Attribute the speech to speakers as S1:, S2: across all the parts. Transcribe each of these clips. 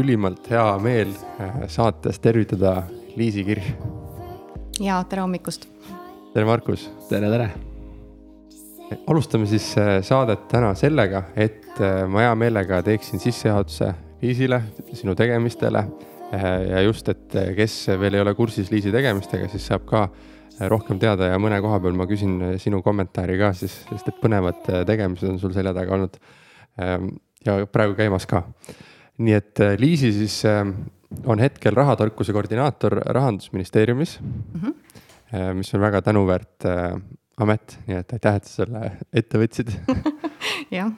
S1: ülimalt hea meel äh, saates tervitada Liisi Kirch.
S2: ja tere hommikust.
S1: tere, Markus.
S3: tere, tere.
S1: alustame siis äh, saadet täna sellega, et äh, ma hea meelega teeksin sissejuhatuse Liisile, sinu tegemistele. ja just, et kes veel ei ole kursis Liisi tegemistega, siis saab ka rohkem teada ja mõne koha peal ma küsin sinu kommentaari ka siis, sest et põnevad tegemised on sul selja taga olnud. Ja praegu käimas ka nii et äh, Liisi siis äh, on hetkel rahatarkuse koordinaator rahandusministeeriumis mm, -hmm. mis on väga tänuväärt amet, nii et aitäh, et sa selle ette võtsid
S2: jah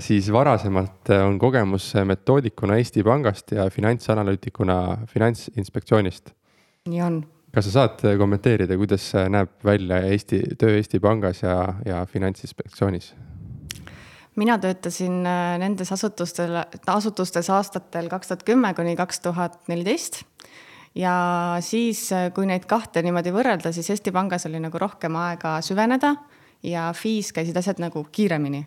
S1: siis varasemalt on kogemus metoodikuna Eesti Pangast ja finantsanalüütikuna Finantsinspektsioonist.
S2: nii on.
S1: kas sa saad kommenteerida, kuidas näeb välja Eesti, töö Eesti Pangas ja, ja Finantsinspektsioonis?
S2: Mina töötasin äh, nendes asutustel, asutustes aastatel kaks tuhat kümme kuni kaks tuhat neliteist. ja siis, äh, kui neid kahte niimoodi võrrelda, siis Eesti Pangas oli nagu rohkem aega süveneda ja FI-s käisid asjad nagu kiiremini.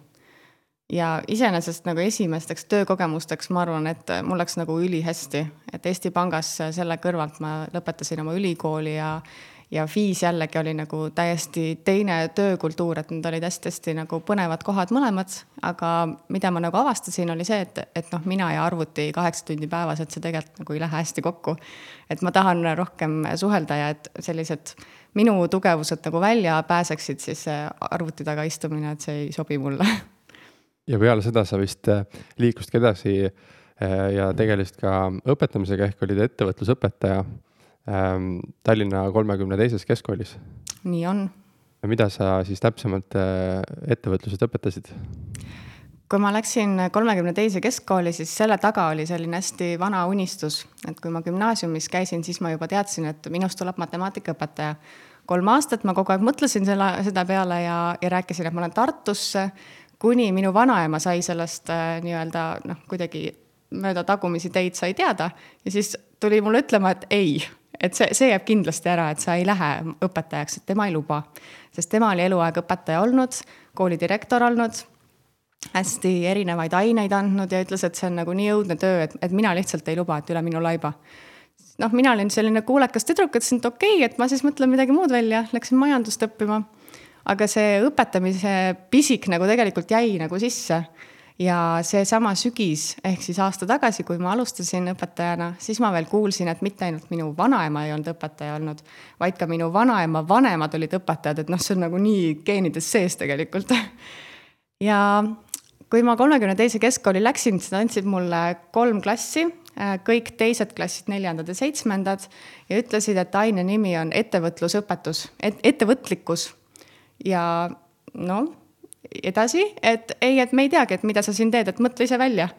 S2: ja iseenesest nagu esimesteks töökogemusteks ma arvan, et mul läks nagu ülihästi, et Eesti Pangas selle kõrvalt ma lõpetasin oma ülikooli ja ja FIS jällegi oli nagu täiesti teine töökultuur, et need olid hästi-hästi nagu põnevad kohad mõlemad. aga mida ma nagu avastasin, oli see, et, et noh, mina ja arvuti kaheksa tundi päevas, et see tegelikult nagu ei lähe hästi kokku. et ma tahan rohkem suhelda ja et sellised minu tugevused nagu välja pääseksid, siis arvuti taga istumine, et see ei sobi mulle.
S1: ja peale seda sa vist äh, liikusidki edasi äh, ja tegelesid ka õpetamisega ehk olid ettevõtlusõpetaja Tallinna kolmekümne teises keskkoolis.
S2: nii on.
S1: mida sa siis täpsemalt äh, ettevõtlusest õpetasid?
S2: kui ma läksin kolmekümne teise keskkooli, siis selle taga oli selline hästi vana unistus, et kui ma gümnaasiumis käisin, siis ma juba teadsin, et minust tuleb matemaatikaõpetaja. kolm aastat ma kogu aeg mõtlesin selle, seda peale ja, ja rääkisin, et ma lähen Tartusse, kuni minu vanaema sai sellest äh, nii-öelda noh, kuidagi mööda tagumisi teid sai teada ja siis tuli mulle ütlema, et ei et see, see jääb kindlasti ära, et sa ei lähe õpetajaks, et tema ei luba. sest tema oli eluaeg õpetaja olnud, koolidirektor olnud, hästi erinevaid aineid andnud ja ütles, et see on nagu nii õudne töö, et, et mina lihtsalt ei luba, et üle minu laiba. noh, mina olin selline kuulekas tüdruk, ütlesin, et okei okay,, et ma siis mõtlen midagi muud välja, läksin majandust õppima. aga see õpetamise pisik nagu tegelikult jäi nagu sisse ja seesama sügis ehk siis aasta tagasi, kui ma alustasin õpetajana, siis ma veel kuulsin, et mitte ainult minu vanaema ei olnud õpetaja olnud, vaid ka minu vanaema vanemad olid õpetajad, et noh, see on nagu nii geenides sees tegelikult. ja kui ma kolmekümne teise keskkooli läksin, siis nad andsid mulle kolm klassi, kõik teised klassid, neljandad ja seitsmendad ja ütlesid, et aine nimi on ettevõtlusõpetus et,, ettevõtlikkus. ja noh edasi, et ei, et me ei teagi, et mida sa siin teed, et mõtle ise välja.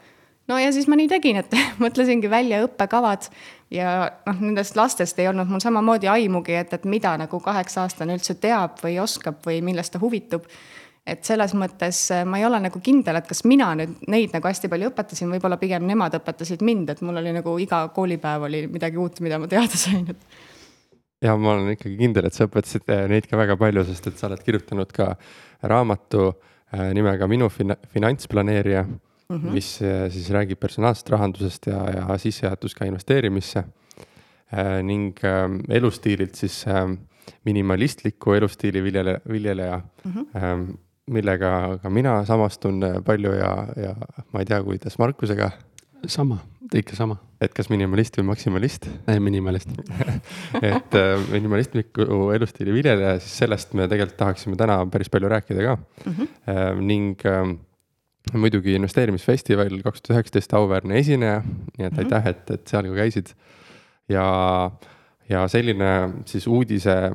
S2: no ja siis ma nii tegin, et mõtlesingi välja õppekavad ja noh, nendest lastest ei olnud mul samamoodi aimugi, et, et mida nagu kaheksa-aastane üldse teab või oskab või millest ta huvitub. et selles mõttes äh, ma ei ole nagu kindel, et kas mina nüüd neid nagu hästi palju õpetasin, võib-olla pigem nemad õpetasid mind, et mul oli nagu iga koolipäev oli midagi uut, mida ma teada sain, et
S1: ja ma olen ikkagi kindel, et sa õpetasid äh, neid ka väga palju, sest et sa oled kirjutanud ka raamatu äh, nimega Minu fin-, finantsplaneerija mm, -hmm. mis äh, siis räägib personaalsest rahandusest ja, ja sissejuhatus ka investeerimisse. ning ähm, elustiililt siis ähm, minimalistliku elustiili viljele, viljeleja mm, -hmm. millega ka mina samastun palju ja, ja ma ei tea, kuidas Markusega.
S3: Sama, ikka sama
S1: et kas minimalist või maksimalist?
S3: minimalist
S1: et äh, minimalistliku elustiili viljeleja, siis sellest me tegelikult tahaksime täna päris palju rääkida ka mm. -hmm. ning äh, muidugi investeerimisfestival kaks tuhat üheksateist auväärne esineja, nii et mm -hmm. aitäh, et, et seal ka käisid. ja, ja selline siis uudise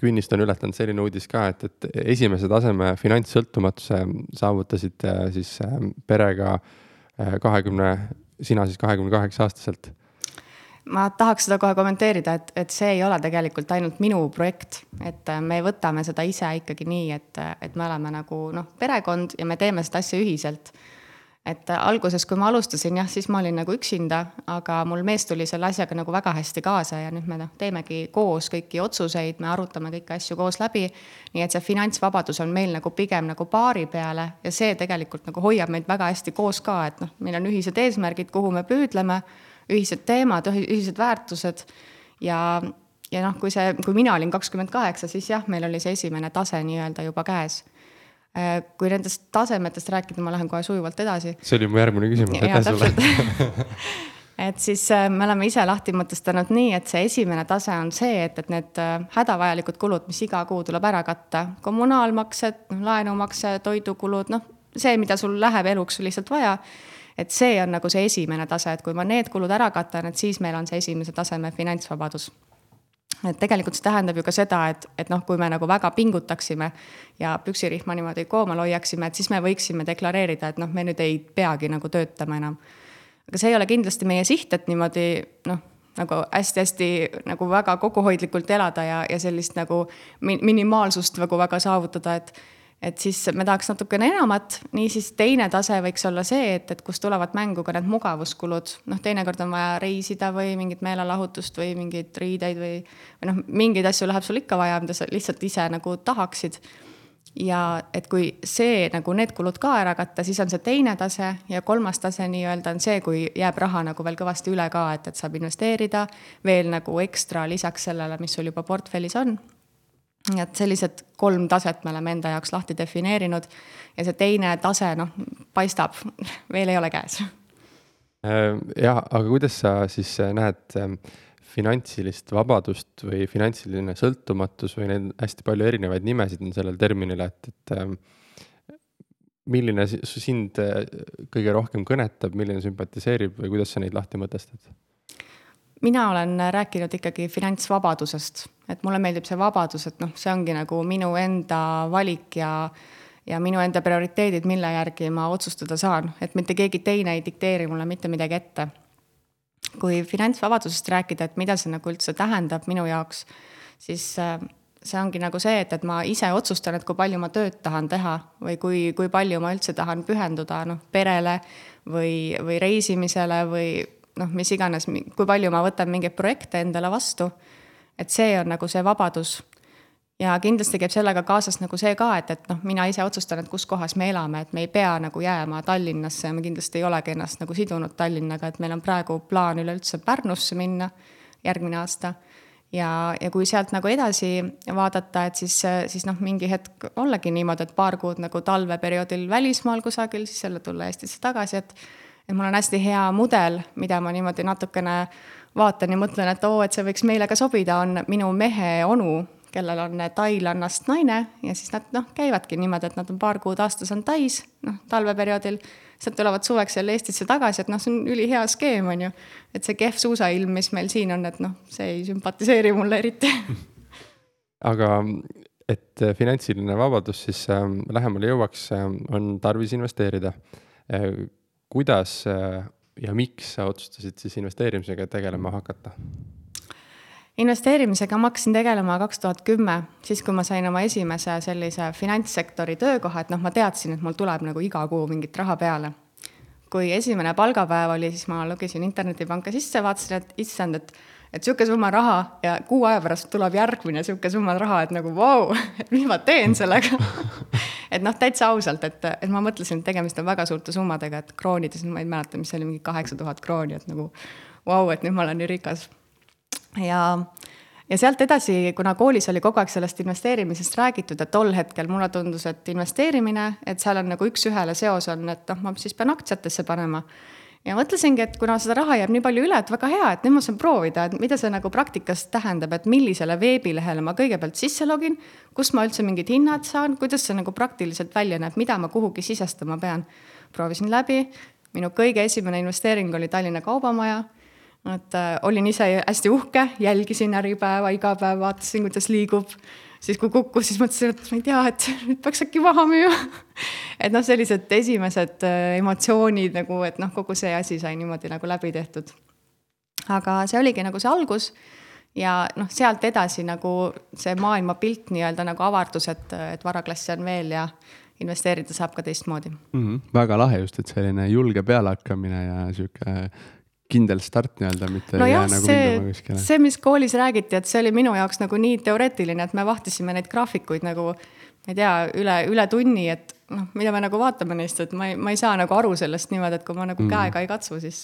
S1: künnist on ületanud selline uudis ka, et, et esimese taseme finantssõltumatuse saavutasid siis perega kahekümne sina siis kahekümne kaheksa aastaselt?
S2: ma tahaks seda kohe kommenteerida, et, et see ei ole tegelikult ainult minu projekt, et äh, me võtame seda ise ikkagi nii, et, et me oleme nagu noh, perekond ja me teeme seda asja ühiselt. Et alguses, kui ma alustasin, jah, siis ma olin nagu üksinda, aga mul mees tuli selle asjaga nagu väga hästi kaasa ja nüüd me noh, teemegi koos kõiki otsuseid, me arutame kõiki asju koos läbi. nii et see finantsvabadus on meil nagu pigem nagu paari peale ja see tegelikult nagu hoiab meid väga hästi koos ka, et noh, meil on ühised eesmärgid, kuhu me püüdleme, ühised teemad, ühised väärtused ja ja noh, kui see, kui mina olin kakskümmend kaheksa, siis jah, meil oli see esimene tase nii-öelda juba käes Äh, kui nendest tasemetest rääkida, ma lähen kohe sujuvalt edasi.
S1: see oli mu järgmine küsimus, aitäh
S2: sulle. et siis äh, me oleme ise lahti mõtestanud nii, et see esimene tase on see, et, et need äh, hädavajalikud kulud, mis iga kuu tuleb ära katta, kommunaalmaksed, laenumakse, toidukulud, noh, see, mida sul läheb eluks lihtsalt vaja. et see on nagu see esimene tase, et kui ma need kulud ära katan, et siis meil on see esimese taseme finantsvabadus et tegelikult see tähendab ju ka seda, et, et noh, kui me nagu väga pingutaksime ja püksirihma niimoodi koomal hoiaksime, et siis me võiksime deklareerida, et noh, me nüüd ei peagi nagu töötama enam. aga see ei ole kindlasti meie siht, et niimoodi noh, nagu hästi-hästi nagu väga kokkuhoidlikult elada ja, ja sellist nagu minimaalsust nagu väga saavutada, et et siis me tahaks natukene enamat, niisiis teine tase võiks olla see, et, et kus tulevad mängu ka need mugavuskulud, noh, teinekord on vaja reisida või mingit meelelahutust või mingeid riideid või, või noh, mingeid asju läheb sul ikka vaja, mida sa lihtsalt ise nagu tahaksid. ja et kui see nagu need kulud ka ära katta, siis on see teine tase ja kolmas tase nii-öelda on see, kui jääb raha nagu veel kõvasti üle ka, et, et saab investeerida veel nagu ekstra lisaks sellele, mis sul juba portfellis on et sellised kolm taset me oleme enda jaoks lahti defineerinud ja see teine tase, noh, paistab, veel ei ole käes.
S1: Äh, jah, aga kuidas sa siis äh, näed ähm, finantsilist vabadust või finantsiline sõltumatus või neid hästi palju erinevaid nimesid on sellel terminil, et, et ähm, milline sind äh, kõige rohkem kõnetab, milline sümpatiseerib või kuidas sa neid lahti mõtestad?
S2: Mina olen rääkinud ikkagi finantsvabadusest, et mulle meeldib see vabadus, et noh, see ongi nagu minu enda valik ja ja minu enda prioriteedid, mille järgi ma otsustada saan, et mitte keegi teine ei dikteeri mulle mitte midagi ette. kui finantsvabadusest rääkida, et mida see nagu üldse tähendab minu jaoks, siis äh, see ongi nagu see, et, et ma ise otsustan, et kui palju ma tööd tahan teha või kui, kui palju ma üldse tahan pühenduda noh, perele või, või reisimisele või noh, mis iganes, kui palju ma võtan mingeid projekte endale vastu. et see on nagu see vabadus. ja kindlasti käib sellega kaasas nagu see ka, et, et noh, mina ise otsustan, et kus kohas me elame, et me ei pea nagu jääma Tallinnasse ja me kindlasti ei olegi ennast nagu sidunud Tallinnaga, et meil on praegu plaan üleüldse Pärnusse minna järgmine aasta ja, ja kui sealt nagu edasi vaadata, et siis, siis noh, mingi hetk ollagi niimoodi, et paar kuud nagu talveperioodil välismaal kusagil, siis jälle tulla Eestisse tagasi, et et mul on hästi hea mudel, mida ma niimoodi natukene vaatan ja mõtlen, et oo, et see võiks meile ka sobida, on minu mehe onu, kellel on tailannast naine ja siis nad noh, käivadki niimoodi, et nad on paar kuud aastas on Tais, noh, talveperioodil, nad tulevad suveks jälle Eestisse tagasi, et noh, see on ülihea skeem, on ju. et see kehv suusailm, mis meil siin on, et noh, see ei sümpatiseeri mulle eriti.
S1: Aga et finantsiline vabadus siis äh, lähemale jõuaks äh,, on tarvis investeerida. Äh, kuidas äh, ja miks sa otsustasid siis investeerimisega tegelema hakata?
S2: investeerimisega ma hakkasin tegelema kaks tuhat kümme, siis kui ma sain oma esimese sellise finantssektori töökoha, et noh, ma teadsin, et mul tuleb nagu iga kuu mingit raha peale. kui esimene palgapäev oli, siis ma logisin internetipanka sisse, vaatasin, et issand, et et sihuke summa raha ja kuu aja pärast tuleb järgmine sihuke summa raha, et nagu vau wow,, et mis ma teen sellega et noh, täitsa ausalt, et, et ma mõtlesin, et tegemist on väga suurte summadega, et kroonides, ma ei mäleta, mis see oli, mingi kaheksa tuhat krooni, et nagu vau wow,, et nüüd ma olen nii rikas. ja, ja sealt edasi, kuna koolis oli kogu aeg sellest investeerimisest räägitud, et tol hetkel mulle tundus, et investeerimine, et seal on nagu üks-ühele seos on, et noh, ma siis pean aktsiatesse panema ja mõtlesingi, et kuna seda raha jääb nii palju üle, et väga hea, et nüüd ma saan proovida, et mida see nagu praktikas tähendab, et millisele veebilehele ma kõigepealt sisse login, kust ma üldse mingid hinnad saan, kuidas see nagu praktiliselt välja näeb, mida ma kuhugi sisestama pean. proovisin läbi, minu kõige esimene investeering oli Tallinna Kaubamaja. Et äh, olin ise hästi uhke, jälgisin Äripäeva iga päev, vaatasin, kuidas liigub siis kui kukkus, siis mõtlesin, et ma ei tea, et nüüd peaks äkki maha müüa et noh, sellised esimesed äh, emotsioonid nagu, et noh, kogu see asi sai niimoodi nagu läbi tehtud. aga see oligi nagu see algus ja noh, sealt edasi nagu see maailmapilt nii-öelda nagu avardus, et, et varaklassi on veel ja, investeerida saab ka teistmoodi mm.
S3: -hmm. väga lahe just, et selline julge pealehakkamine ja sihuke kindel start nii-öelda, mitte
S2: no jah, nagu see, see, mis koolis räägiti, et see oli minu jaoks nagu nii teoreetiline, et me vahtisime neid graafikuid nagu ma ei tea, üle, üle tunni, et noh, mida me nagu vaatame neist, et ma ei, ma ei saa nagu aru sellest niimoodi, et kui ma nagu mm. käega ei katsu, siis,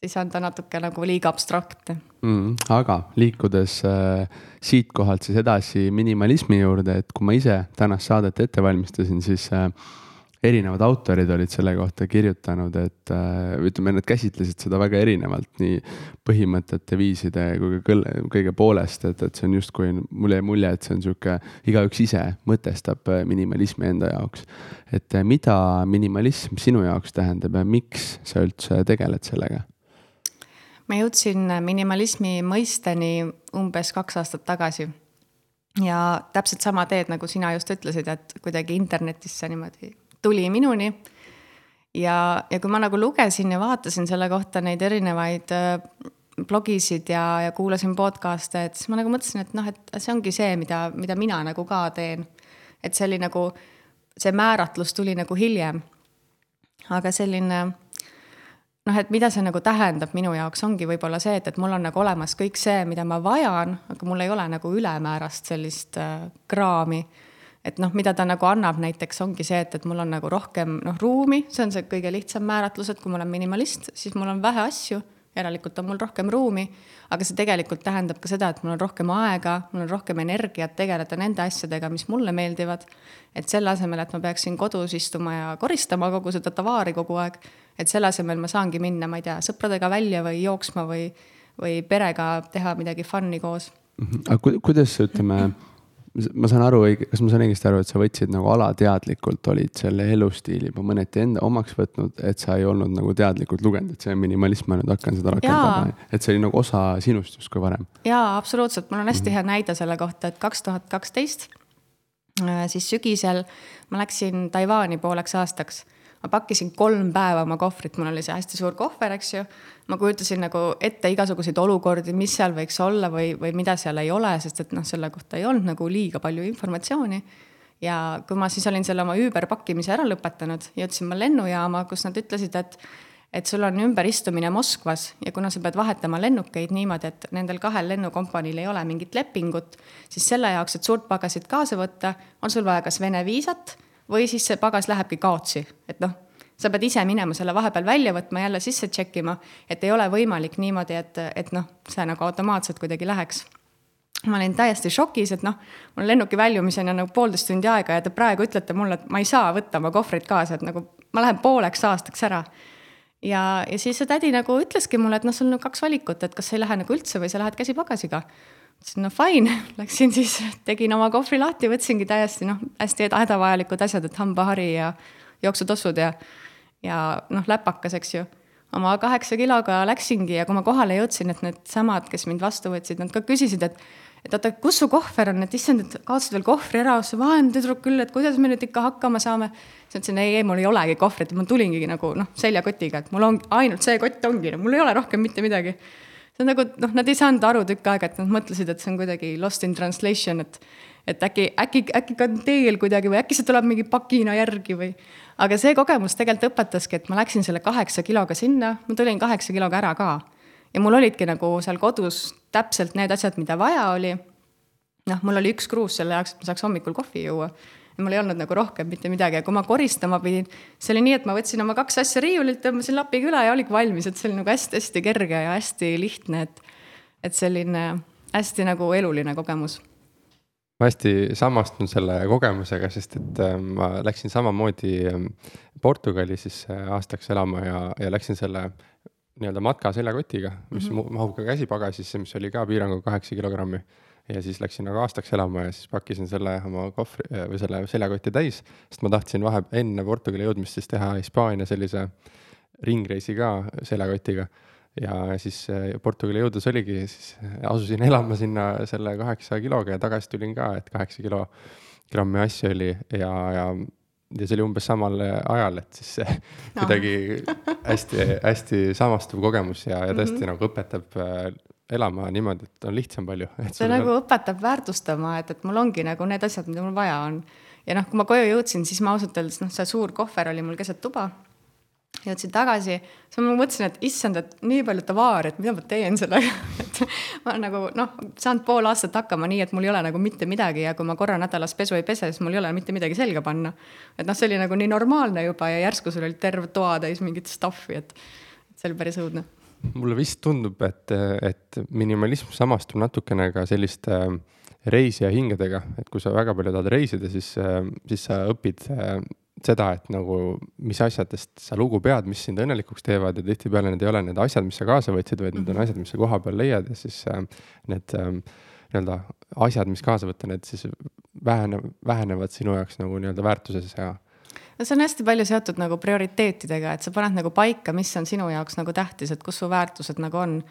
S2: siis on ta natuke nagu liiga abstraktne
S3: mm,. aga liikudes äh, siitkohalt siis edasi minimalismi juurde, et kui ma ise tänast saadet ette valmistasin, siis äh, erinevad autorid olid selle kohta kirjutanud, et äh, ütleme, nad käsitlesid seda väga erinevalt, nii põhimõtete, viiside kui ka kõige, poolest, et, et see on justkui, mulle jäi mulje, et see on sihuke, igaüks ise mõtestab äh, minimalismi enda jaoks. et äh, mida minimalism sinu jaoks tähendab ja miks sa üldse tegeled sellega?
S2: ma jõudsin minimalismi mõisteni umbes kaks aastat tagasi ja täpselt sama teed, nagu sina just ütlesid, et kuidagi internetisse niimoodi tuli minuni. ja, ja kui ma nagu lugesin ja vaatasin selle kohta neid erinevaid äh, blogisid ja, ja kuulasin podcast'e, et siis ma nagu mõtlesin, et noh, et see ongi see, mida, mida mina nagu ka teen. et see oli nagu, see määratlus tuli nagu hiljem. aga selline noh, et mida see nagu tähendab minu jaoks, ongi võib-olla see, et, et mul on nagu olemas kõik see, mida ma vajan, aga mul ei ole nagu ülemäärast sellist äh, kraami et noh, mida ta nagu annab näiteks ongi see, et, et mul on nagu rohkem noh, ruumi, see on see kõige lihtsam määratlus, et kui ma olen minimalist, siis mul on vähe asju, järelikult on mul rohkem ruumi. aga see tegelikult tähendab ka seda, et mul on rohkem aega, mul on rohkem energiat tegeleda nende asjadega, mis mulle meeldivad. et selle asemel, et ma peaksin kodus istuma ja koristama kogu seda tavaari kogu aeg, et selle asemel ma saangi minna, ma ei tea, sõpradega välja või jooksma või, või perega teha midagi fun'i koos.
S3: Mhm. aga kuidas ütleme mm -hmm ma saan aru, kas ma saan õigesti aru, et sa võtsid nagu alateadlikult olid selle elustiili juba mõneti enda omaks võtnud, et sa ei olnud nagu teadlikult lugenud, et see on minimalism, ma nüüd hakkan seda rakendama. et see oli nagu osa sinust justkui varem.
S2: jaa, absoluutselt, mul on hästi mm -hmm. hea näide selle kohta, et kaks tuhat kaksteist, äh, siis sügisel ma läksin Taiwan'i pooleks aastaks ma pakkisin kolm päeva oma kohvrit, mul oli see hästi suur kohver, eks ju. ma kujutasin nagu ette igasuguseid olukordi, mis seal võiks olla või, või mida seal ei ole, sest et noh, selle kohta ei olnud nagu liiga palju informatsiooni. ja kui ma siis olin selle oma Uber pakkimise ära lõpetanud, jõudsin ma lennujaama, kus nad ütlesid, et et sul on ümberistumine Moskvas ja kuna sa pead vahetama lennukeid niimoodi, et nendel kahel lennukompaniil ei ole mingit lepingut, siis selle jaoks, et suurt pagasit kaasa võtta, on sul vaja kas Vene viisat või siis see pagas lähebki kaotsi, et noh, sa pead ise minema selle vahepeal välja võtma, jälle sisse check ima, et ei ole võimalik niimoodi, et, et noh, see nagu automaatselt kuidagi läheks. ma olin täiesti šokis, et noh, mul lennuki väljumiseni on nagu poolteist tundi aega ja te praegu ütlete mulle, et ma ei saa võtta oma kohvrit kaasa, et nagu ma lähen pooleks aastaks ära ja, ja siis see tädi nagu ütleski mulle, et noh, sul on kaks valikut, et kas sa ei lähe nagu üldse või sa lähed käsipagasiga ütlesin, no fine, läksin siis, tegin oma kohvri lahti, võtsingi täiesti noh, hästi hädavajalikud asjad, et hambahari ja jooksutossud ja, ja noh, läpakas, eks ju. oma kaheksa kiloga läksingi ja kui ma kohale jõudsin, et needsamad, kes mind vastu võtsid, nad ka küsisid, et et oota, kus su kohver on, et issand, et kaotasid veel kohvri ära, sa vaene tüdruk küll, et kuidas me nüüd ikka hakkama saame. siis ütlesin, ei, ei, mul ei olegi kohvrit, ma tulingi nagu noh, seljakotiga, et mul on ainult see kott ongi, mul ei ole rohkem mitte midagi see on nagu noh, nad ei saanud aru tükk aega, et nad mõtlesid, et see on kuidagi lost in translation, et et äkki, äkki, äkki ka teel kuidagi või äkki see tuleb mingi pakina järgi või. aga see kogemus tegelikult õpetaski, et ma läksin selle kaheksa kiloga sinna, ma tulin kaheksa kiloga ära ka. ja mul olidki nagu seal kodus täpselt need asjad, mida vaja oli. noh, mul oli üks kruus selle jaoks, et ma saaks hommikul kohvi juua mul ei olnud nagu rohkem mitte midagi ja kui ma koristama pidin, see oli nii, et ma võtsin oma kaks asja riiulilt, tõmbasin lapiga üle ja oligi valmis, et see oli nagu hästi-hästi kerge ja hästi lihtne, et, et selline hästi nagu eluline kogemus
S1: ma hästi samastun selle kogemusega, sest et äh, ma läksin samamoodi ähm, Portugali siis äh, aastaks elama ja, ja läksin selle nii-öelda matka seljakotiga, mis mm -hmm. mahub ka käsipagasisse, mis oli ka piiranguga kaheksa kilogrammi ja siis läksin nagu aastaks elama ja siis pakkisin selle oma kohvri äh, või selle seljakoti täis, sest ma tahtsin vahe, enne Portugali jõudmist siis teha Hispaania sellise ringreisi ka seljakotiga. ja siis äh, Portugali jõudes oligi, siis asusin elama sinna selle kaheksa kiloga ja tagasi tulin ka, et kaheksa kilo grammi asju oli ja, ja ja see oli umbes samal ajal, et siis see kuidagi hästi-hästi samastuv kogemus ja, ja tõesti mm -hmm. nagu õpetab äh, elama niimoodi, et on lihtsam palju.
S2: see nagu on... õpetab väärtustama, et, et mul ongi nagu need asjad, mida mul vaja on. ja noh, kui ma koju jõudsin, siis ma ausalt öeldes, noh, see suur kohver oli mul keset tuba jõudsin tagasi, siis ma mõtlesin, et issand, et nii palju tavaari, et mida ma teen sellega et ma nagu noh, saanud pool aastat hakkama nii, et mul ei ole nagu mitte midagi ja kui ma korra nädalas pesu ei pese, siis mul ei ole mitte midagi selga panna. et noh, see oli nagu nii normaalne juba ja järsku sul oli terve toatäis mingit stuff'i, et see oli päris õudne.
S1: Mulle vist tundub, et, et minimalism samastub natukene ka selliste reisija hingedega, et kui sa väga palju tahad reisida, siis, siis sa õpid seda, et nagu, mis asjadest sa lugu pead, mis sind õnnelikuks teevad. Ja tihtipeale need ei ole need asjad, mis sa kaasa võtsid, vaid need on mhm. asjad, mis sa koha peal leiad. Ja siis äh, need äh, nii-öelda asjad, mis kaasa võtta, need siis vähene, vähenevad sinu jaoks nagu nii-öelda väärtuses ja
S2: no see on hästi palju seotud nagu prioriteetidega, et sa paned nagu paika, mis on sinu jaoks nagu tähtis, et kus su väärtused nagu on.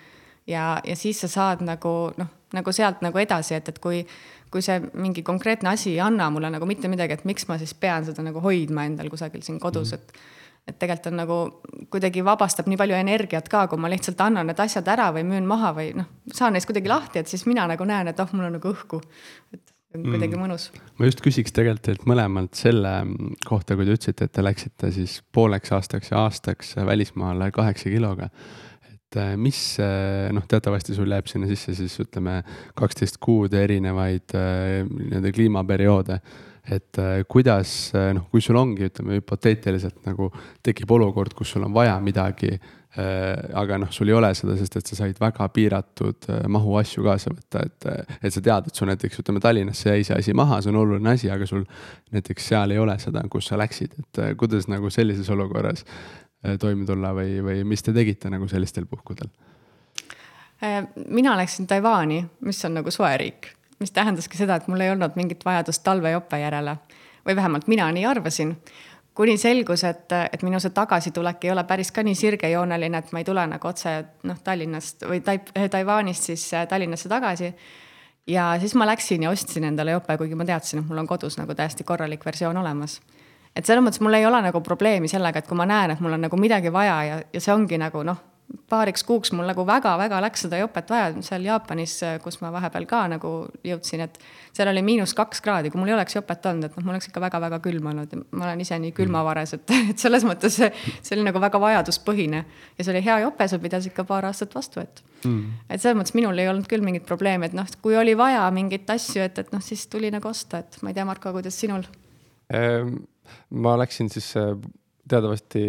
S2: ja, ja siis sa saad nagu noh, nagu sealt nagu edasi, et, et kui kui see mingi konkreetne asi ei anna mulle nagu mitte midagi, et miks ma siis pean seda nagu hoidma endal kusagil siin kodus, mhm. et et tegelikult on nagu kuidagi vabastab nii palju energiat ka, kui ma lihtsalt annan need asjad ära või müün maha või noh, saan neist kuidagi lahti, et siis mina nagu näen, et oh, mul on nagu õhku. et kuidagi mm. mõnus.
S3: ma just küsiks tegelikult teilt mõlemalt selle kohta, kui te ütlesite, et te läksite siis pooleks aastaks ja aastaks välismaale kaheksa kiloga et äh, mis äh, noh, teatavasti sul jääb sinna sisse siis ütleme kaksteist kuud erinevaid äh, nii-öelda kliimaperioode. et kuidas noh, kui sul ongi, ütleme hüpoteetiliselt nagu tekib olukord, kus sul on vaja midagi aga noh, sul ei ole seda, sest et sa said väga piiratud mahu asju kaasa võtta, et, et sa tead, et sul näiteks ütleme Tallinnasse jäi see asi maha, see on oluline asi, aga sul näiteks seal ei ole seda, kus sa läksid, et kuidas nagu sellises olukorras Äh, toime tulla või, või mis te tegite nagu sellistel puhkudel?
S2: Äh, mina läksin Taiwan'i, mis on nagu soe riik, mis tähendaski seda, et mul ei olnud mingit vajadust talvejope järele. Või vähemalt mina nii arvasin kuni selgus, et, et minu see tagasitulek ei ole päris ka nii sirgejooneline, et ma ei tule nagu otse noh, Tallinnast või Taip-, Taiwanist siis äh, Tallinnasse tagasi. ja siis ma läksin ja ostsin endale jope, kuigi ma teadsin, et mul on kodus nagu täiesti korralik versioon olemas et selles mõttes mul ei ole nagu probleemi sellega, et kui ma näen, et mul on nagu midagi vaja ja, ja see ongi nagu noh, paariks kuuks mul nagu väga-väga läks seda jopet vaja seal Jaapanis, kus ma vahepeal ka nagu jõudsin, et seal oli miinus kaks kraadi, kui mul ei oleks jopet olnud, et noh, mul oleks ikka väga-väga külm olnud ma olen ise nii külmavares, et, et selles mõttes see, see oli nagu väga vajaduspõhine. ja see oli hea jope, see pidas ikka paar aastat vastu, et mm., et selles mõttes minul ei olnud küll mingit probleemi, et noh, kui oli vaja mingeid asju, et, et noh, siis tuli nagu osta, et ma ei tea, Marko, kuidas sinul
S1: ähm.? ma läksin siis teatavasti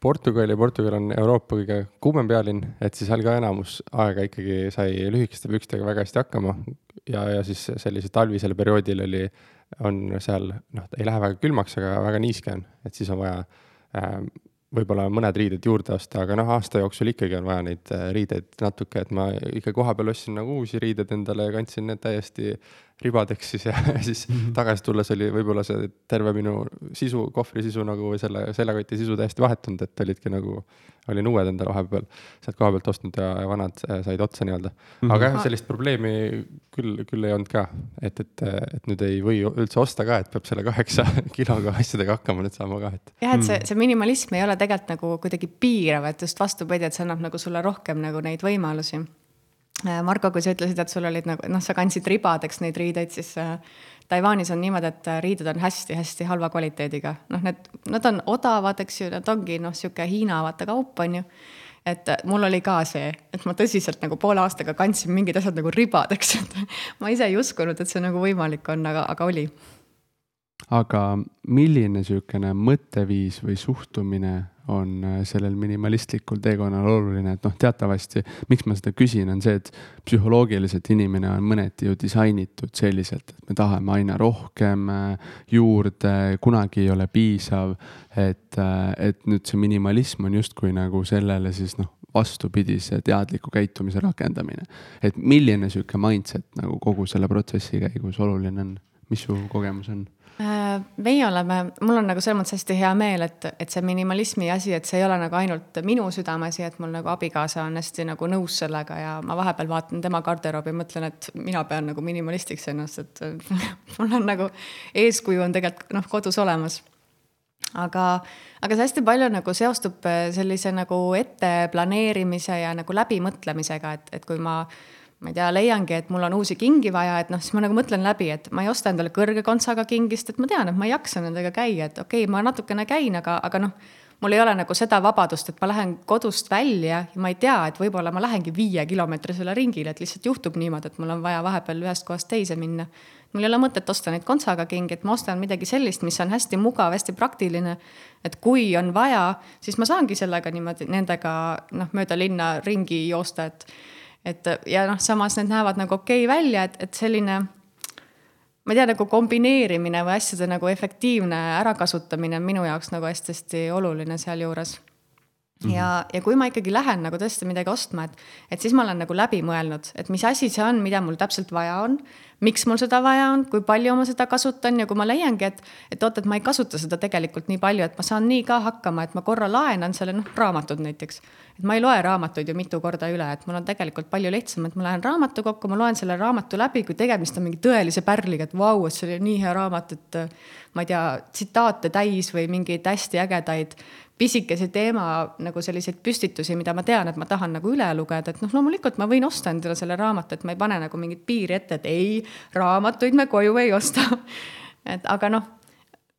S1: Portugali, Portugal on Euroopa kõige kuumem pealinn, et siis seal ka enamus aega ikkagi sai lühikeste pükstega väga hästi hakkama. ja, ja siis sellisel talvisel perioodil oli, on seal noh, ei lähe väga külmaks, aga väga niiske on, et siis on vaja äh, võib-olla mõned riided juurde osta, aga noh, aasta jooksul ikkagi on vaja neid äh, riideid natuke, et ma ikka kohapeal ostsin nagu uusi riideid endale ja kandsin need täiesti ribadeks siis ja siis mm -hmm. tagasi tulles oli võib-olla see terve minu sisu, kohvri sisu nagu või selle seljakoti sisu täiesti vahetunud, et olidki nagu, olin uued endale vahepeal sealt koha pealt ostnud ja vanad äh, said otsa nii-öelda mm. -hmm. aga jah, sellist probleemi küll, küll ei olnud ka, et, et, et nüüd ei või üldse osta ka, et peab selle kaheksa kiloga asjadega hakkama nüüd saama ka, et.
S2: jah, et see, see minimalism ei ole tegelikult nagu kuidagi piirav, et just vastupidi, et see annab nagu sulle rohkem nagu neid võimalusi Marko, kui sa ütlesid, et sul olid nagu noh, sa kandsid ribadeks neid riideid, siis äh, Taiwanis on niimoodi, et äh, riided on hästi-hästi halva kvaliteediga. noh, need, nad on odavad, eks ju, nad ongi noh, sihuke Hiina vaata kaup on ju. et mul oli ka see, et ma tõsiselt nagu poole aastaga kandsin mingid asjad nagu ribadeks, et ma ise ei uskunud, et see nagu võimalik on, aga, aga oli.
S3: Aga milline sihukene mõtteviis või suhtumine on äh, sellel minimalistlikul teekonnal oluline, et noh, teatavasti miks ma seda küsin, on see, et psühholoogiliselt inimene on mõneti ju disainitud selliselt, et me tahame aina rohkem äh, juurde, kunagi ei ole piisav. et, äh, et nüüd see minimalism on justkui nagu sellele siis noh, vastupidise teadliku käitumise rakendamine. et milline sihuke mindset nagu kogu selle protsessi käigus oluline on, mis su kogemus on?
S2: Äh, meie oleme, mul on nagu selles mõttes hästi hea meel, et, et see minimalismi asi, et see ei ole nagu ainult minu südameasi, et mul nagu abikaasa on hästi nagu nõus sellega ja ma vahepeal vaatan tema garderoobi mõtlen, et mina pean nagu minimalistiks ennast, et mul on nagu eeskuju on tegelikult noh, kodus olemas. aga, aga see hästi palju nagu seostub sellise nagu ette planeerimise ja nagu läbimõtlemisega, et, et kui ma ma ei tea, leiangi, et mul on uusi kingi vaja, et noh, siis ma nagu mõtlen läbi, et ma ei osta endale kõrge kontsaga kingist, et ma tean, et ma ei jaksa nendega käia, et okei okay,, ma natukene käin, aga, aga noh, mul ei ole nagu seda vabadust, et ma lähen kodust välja ja ma ei tea, et võib-olla ma lähengi viiekilomeetrisele ringile, et lihtsalt juhtub niimoodi, et mul on vaja vahepeal ühest kohast teise minna. mul ei ole mõtet osta neid kontsaga kingi, et ma ostan midagi sellist, mis on hästi mugav, hästi praktiline. et kui on vaja, siis ma saangi sellega niimoodi nendega noh, mööda linna ringi joosta, et et ja noh, samas need näevad nagu okei okay välja, et, et selline ma ei tea, nagu kombineerimine või asjade nagu efektiivne ärakasutamine on minu jaoks nagu hästi-hästi oluline sealjuures Mm -hmm. ja, ja kui ma ikkagi lähen nagu tõesti midagi ostma, et, et siis ma olen nagu läbi mõelnud, et mis asi see on, mida mul täpselt vaja on. miks mul seda vaja on, kui palju ma seda kasutan ja kui ma leiangi, et, et oot, et ma ei kasuta seda tegelikult nii palju, et ma saan nii ka hakkama, et ma korra laenan selle, noh, raamatud näiteks. et ma ei loe raamatuid ju mitu korda üle, et mul on tegelikult palju lihtsam, et ma lähen raamatukokku, ma loen selle raamatu läbi, kui tegemist on mingi tõelise pärliga, et vau, et see oli nii hea raamat, et ma ei tea, tsitaate täis või mingeid hästi ägedaid pisikese teema nagu selliseid püstitusi, mida ma tean, et ma tahan nagu üle lugeda, et noh, loomulikult ma võin osta endale selle raamatu, et ma ei pane nagu mingit piiri ette, et ei, raamatuid me koju ei osta. et aga noh,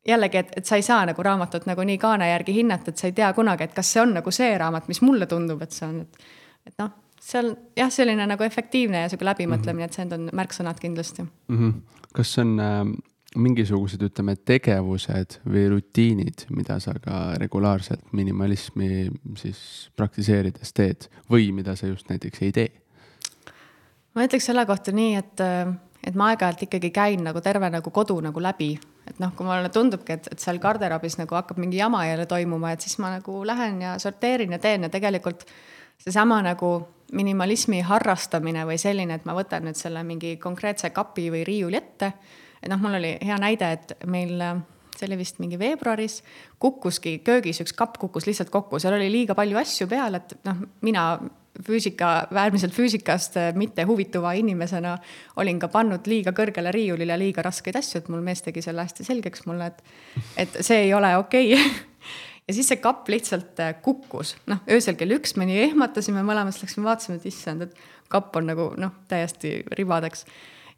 S2: jällegi, et, et sa ei saa nagu raamatut nagu nii kaane järgi hinnata, et sa ei tea kunagi, et kas see on nagu see raamat, mis mulle tundub, et see on, et, et noh, seal jah, selline nagu efektiivne ja sihuke läbimõtlemine mm, -hmm. et need on märksõnad kindlasti
S3: mm. -hmm. kas on äh mingisugused, ütleme, tegevused või rutiinid, mida sa ka regulaarselt minimalismi siis praktiseerides teed või mida sa just näiteks ei tee?
S2: ma ütleks selle kohta nii, et, et ma aeg-ajalt ikkagi käin nagu terve nagu kodu nagu läbi, et noh, kui mulle tundubki, et, et seal garderoobis nagu hakkab mingi jama jälle toimuma, et siis ma nagu lähen ja sorteerin ja teen ja tegelikult seesama nagu minimalismi harrastamine või selline, et ma võtan nüüd selle mingi konkreetse kapi või riiuli ette et noh, mul oli hea näide, et meil see oli vist mingi veebruaris, kukkuski köögis üks kapp kukkus lihtsalt kokku, seal oli liiga palju asju peal, et noh, mina füüsika, äärmiselt füüsikast mitte huvituva inimesena olin ka pannud liiga kõrgele riiulile liiga raskeid asju, et mul mees tegi selle hästi selgeks mulle, et, et see ei ole okei. Okay. ja siis see kapp lihtsalt kukkus, noh, öösel kell üks me nii ehmatasime mõlemad, läksime vaatasime, et issand, et kapp on nagu noh, täiesti ribadeks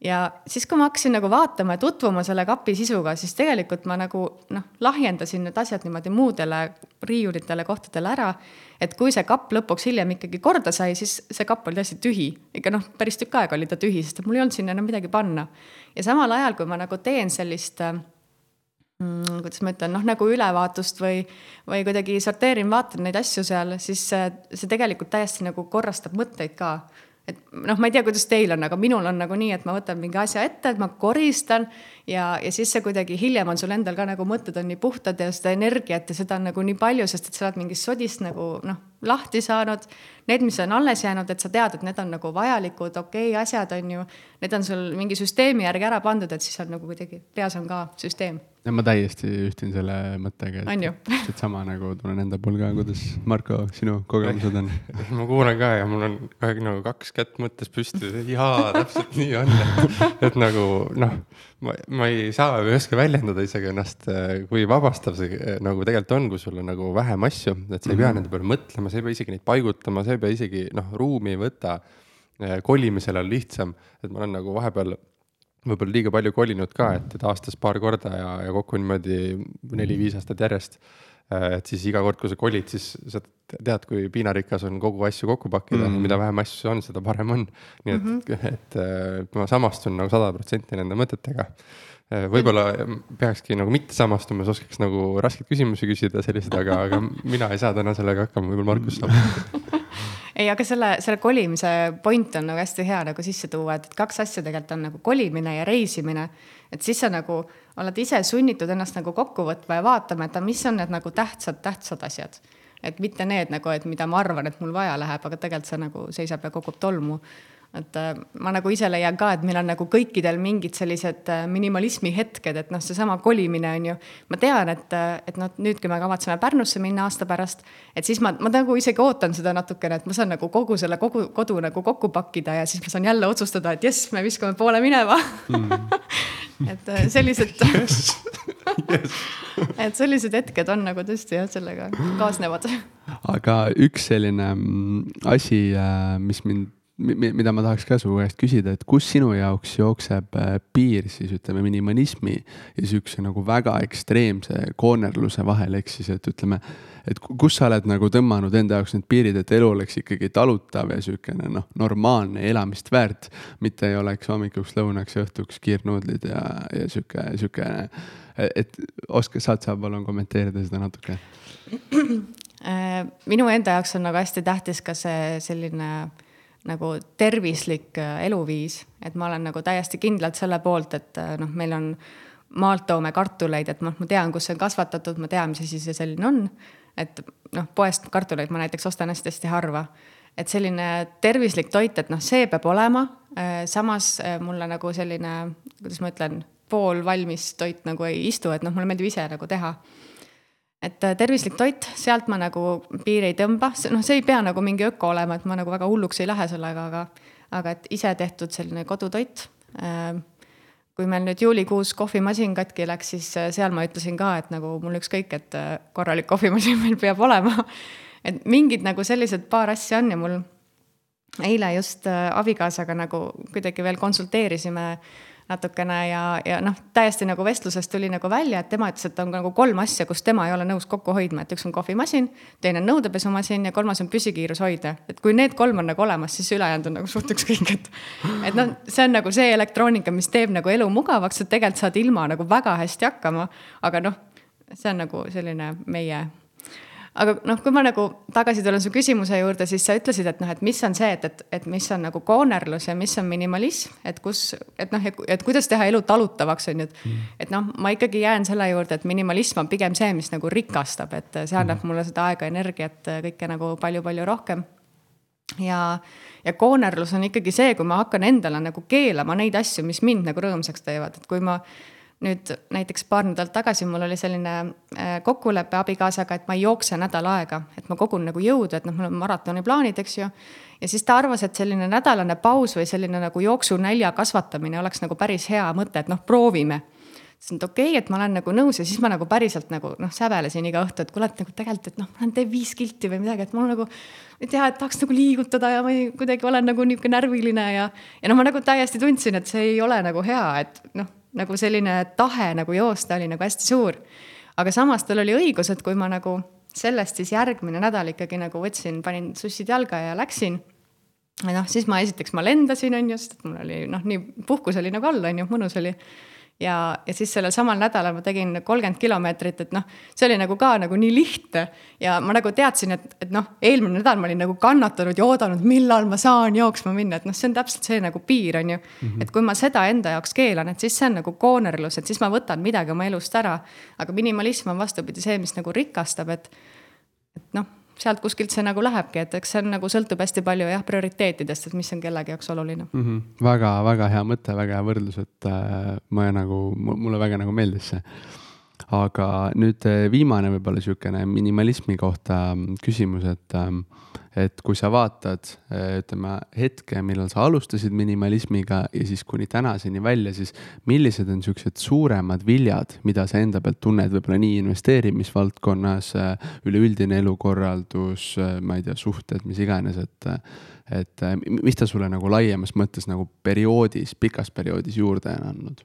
S2: ja siis, kui ma hakkasin nagu vaatama ja tutvuma selle kapi sisuga, siis tegelikult ma nagu noh, lahjendasin need asjad niimoodi muudele riiulitele, kohtadele ära. et kui see kapp lõpuks hiljem ikkagi korda sai, siis see kapp oli täiesti tühi. ikka noh, päris tükk aega oli ta tühi, sest mul ei olnud sinna enam midagi panna. ja samal ajal, kui ma nagu teen sellist mm, kuidas ma ütlen, noh nagu ülevaatust või, või kuidagi sorteerin, vaatan neid asju seal, siis see, see tegelikult täiesti nagu korrastab mõtteid ka et noh, ma ei tea, kuidas teil on, aga minul on nagu nii, et ma võtan mingi asja ette, et ma koristan ja, ja siis see kuidagi hiljem on sul endal ka nagu mõtted on nii puhtad ja seda energiat ja seda on nagu nii palju, sest et sa oled mingist sodist nagu noh, lahti saanud. Need, mis on alles jäänud, et sa tead, et need on nagu vajalikud, okei okay, asjad on ju, need on sul mingi süsteemi järgi ära pandud, et siis on nagu kuidagi peas on ka süsteem
S3: ja ma täiesti ühtin selle mõttega,
S2: et
S3: täpselt sama nagu tunnen enda puhul ka, kuidas Marko, sinu kogemused on?
S1: ma kuulan ka ja mul on kogu nagu kaks kätt mõttes püsti, jaa, täpselt nii on. et nagu noh, ma, ma ei saa ei oska väljendada isegi ennast, kui vabastav see nagu tegelikult on, kui sul on nagu vähem asju, et sa ei pea mm -hmm. nende peale mõtlema, sa ei pea isegi neid paigutama, sa ei pea isegi noh, ruumi ei võta kolimisel on lihtsam, et ma olen nagu vahepeal võib-olla liiga palju kolinud ka, et, et aastas paar korda ja, ja kokku niimoodi neli-viis aastat järjest. Äh, et siis iga kord, kui sa kolid, siis sa tead, kui piinarikas on kogu asju kokku pakkida mm, -hmm. mida vähem asju on, seda parem on. nii et mm, -hmm. et, et ma samastun nagu sada protsenti nende mõtetega võib-olla peakski nagu mitte samastuma, siis oskaks nagu raskeid küsimusi küsida selliseid, aga, aga mina ei saa täna sellega hakkama, võib-olla Markus saab
S2: ei, aga selle, selle kolimise point on nagu hästi hea nagu sisse tuua, et kaks asja tegelikult on nagu kolimine ja reisimine. et siis sa nagu oled ise sunnitud ennast nagu kokku võtma ja vaatama, et mis on need nagu tähtsad, tähtsad asjad. et mitte need nagu, et mida ma arvan, et mul vaja läheb, aga tegelikult see nagu seisab ja kogub tolmu et äh, ma nagu ise leian ka, et meil on nagu kõikidel mingid sellised äh, minimalismi hetked, et noh, seesama kolimine on ju. ma tean, et, äh, et noh, nüüd, kui me kavatseme Pärnusse minna aasta pärast, et siis ma, ma nagu isegi ootan seda natukene, et ma saan nagu kogu selle kogu kodu nagu kokku pakkida ja siis ma saan jälle otsustada, et jess, me viskame poole minema mm. et sellised yes. yes. et sellised hetked on nagu tõesti jah, sellega kaasnevad.
S3: aga üks selline mm, asi, mis mind mida ma tahaks ka su käest küsida, et kus sinu jaoks jookseb äh, piir siis ütleme minimalismi ja sihukese nagu väga ekstreemse koonerluse vahel, ehk siis, et ütleme. et kus sa oled nagu tõmmanud enda jaoks need piirid, et elu oleks ikkagi talutav ja sihukene noh, normaalne elamist väärt. mitte ei oleks hommikuks, lõunaks õhtuks kiirnuudlid ja, ja sihuke, sihukene. et oskad, saad sa palun kommenteerida seda natuke?
S2: Äh, minu enda jaoks on nagu hästi tähtis ka see selline nagu tervislik äh, eluviis, et ma olen nagu täiesti kindlalt selle poolt, et äh, noh, meil on maalt toome kartuleid, et noh, ma tean, kus see on kasvatatud, ma tean, mis asi see selline on. et noh, poest kartuleid ma näiteks ostan hästi-hästi harva. et selline tervislik toit, et noh, see peab olema. samas mulle nagu selline, kuidas ma ütlen, poolvalmis toit nagu ei istu, et noh, mulle meeldib ise nagu teha et äh, tervislik toit, sealt ma nagu piiri ei tõmba, noh, see ei pea nagu mingi öko olema, et ma nagu väga hulluks ei lähe sellega, aga, aga et ise tehtud selline kodutoit. Äh, kui meil nüüd juulikuus kohvimasin katki läks, siis äh, seal ma ütlesin ka, et nagu mul ükskõik, et korralik kohvimasin meil peab olema. et mingid nagu sellised paar asja on ja mul eile just abikaasaga nagu kuidagi veel konsulteerisime natukene ja, ja noh, täiesti nagu vestlusest tuli nagu välja, et tema ütles, et on nagu kolm asja, kus tema ei ole nõus kokku hoidma, et üks on kohvimasin, teine on nõudepesumasin ja kolmas on püsikiirushoidja. et kui need kolm on nagu olemas, siis ülejäänud on nagu suht ükskõik, et. et noh, see on nagu see elektroonika, mis teeb nagu elu mugavaks, et tegelikult saad ilma nagu väga hästi hakkama. aga noh, see on nagu selline meie aga noh, kui ma nagu tagasi tulen su küsimuse juurde, siis sa ütlesid, et noh, et mis on see, et, et, et mis on nagu koonerlus ja mis on minimalism, et kus, et noh, et kuidas teha elu talutavaks, on ju, et mm.. et noh, ma ikkagi jään selle juurde, et minimalism on pigem see, mis nagu rikastab, et see annab mm. mulle seda aega, energiat, kõike nagu palju-palju rohkem. ja, ja koonerlus on ikkagi see, kui ma hakkan endale nagu keelama neid asju, mis mind nagu rõõmsaks teevad, et kui ma nüüd näiteks paar nädalat tagasi mul oli selline äh, kokkulepe abikaasaga, et ma ei jookse nädal aega, et ma kogun nagu jõudu, et noh, mul on maratoniplaanid, eks ju. ja siis ta arvas, et selline nädalane paus või selline nagu jooksunälja kasvatamine oleks nagu päris hea mõte, et noh, proovime ütlesin, et okei okay,, et ma olen nagu nõus ja siis ma nagu päriselt nagu noh, säbelesin iga õhtu, et kuule, et nagu tegelikult, et noh, ma olen teen viis kilti või midagi, et mul nagu. et jah, et tahaks nagu liigutada ja ma ei, kuidagi olen nagu niisugune närviline ja, ja noh, ma nagu täiesti tundsin, et see ei ole nagu hea, et noh nagu selline tahe nagu joosta oli nagu hästi suur. aga samas tal oli õigus, et kui ma nagu sellest siis järgmine nädal ikkagi nagu võtsin, panin sussid jalga ja läksin. noh, siis ma esiteks ma lendasin, on ju, sest et mul oli noh, nii puhkus oli nagu all, on ju, mõnus oli ja, ja siis sellel samal nädalal ma tegin kolmkümmend kilomeetrit, et noh, see oli nagu ka nagu nii lihtne. ja ma nagu teadsin, et, et noh, eelmine nädal ma olin nagu kannatanud ja oodanud, millal ma saan jooksma minna, et noh, see on täpselt see nagu piir, on ju mm. -hmm. et kui ma seda enda jaoks keelan, et siis see on nagu koonerlus, et siis ma võtan midagi oma elust ära. aga minimalism on vastupidi see, mis nagu rikastab, et, et noh sealt kuskilt see nagu lähebki, et eks see on nagu sõltub hästi palju jah, prioriteetidest, et mis on kellegi jaoks oluline
S3: mm. -hmm. väga-väga hea mõte, väga hea võrdlus, et äh, ma nagu, mulle väga nagu meeldis see. Aga nüüd äh, viimane võib-olla sihukene minimalismi kohta küsimus, et äh, et kui sa vaatad, eh, ütleme hetke, millal sa alustasid minimalismiga ja siis kuni tänaseni välja, siis millised on siuksed suuremad viljad, mida sa enda pealt tunned, võib-olla nii investeerimisvaldkonnas, eh, üleüldine elukorraldus, eh, ma ei tea, suhted, mis iganes, et, et mis ta sulle nagu laiemas mõttes nagu perioodis, pikas perioodis juurde on andnud?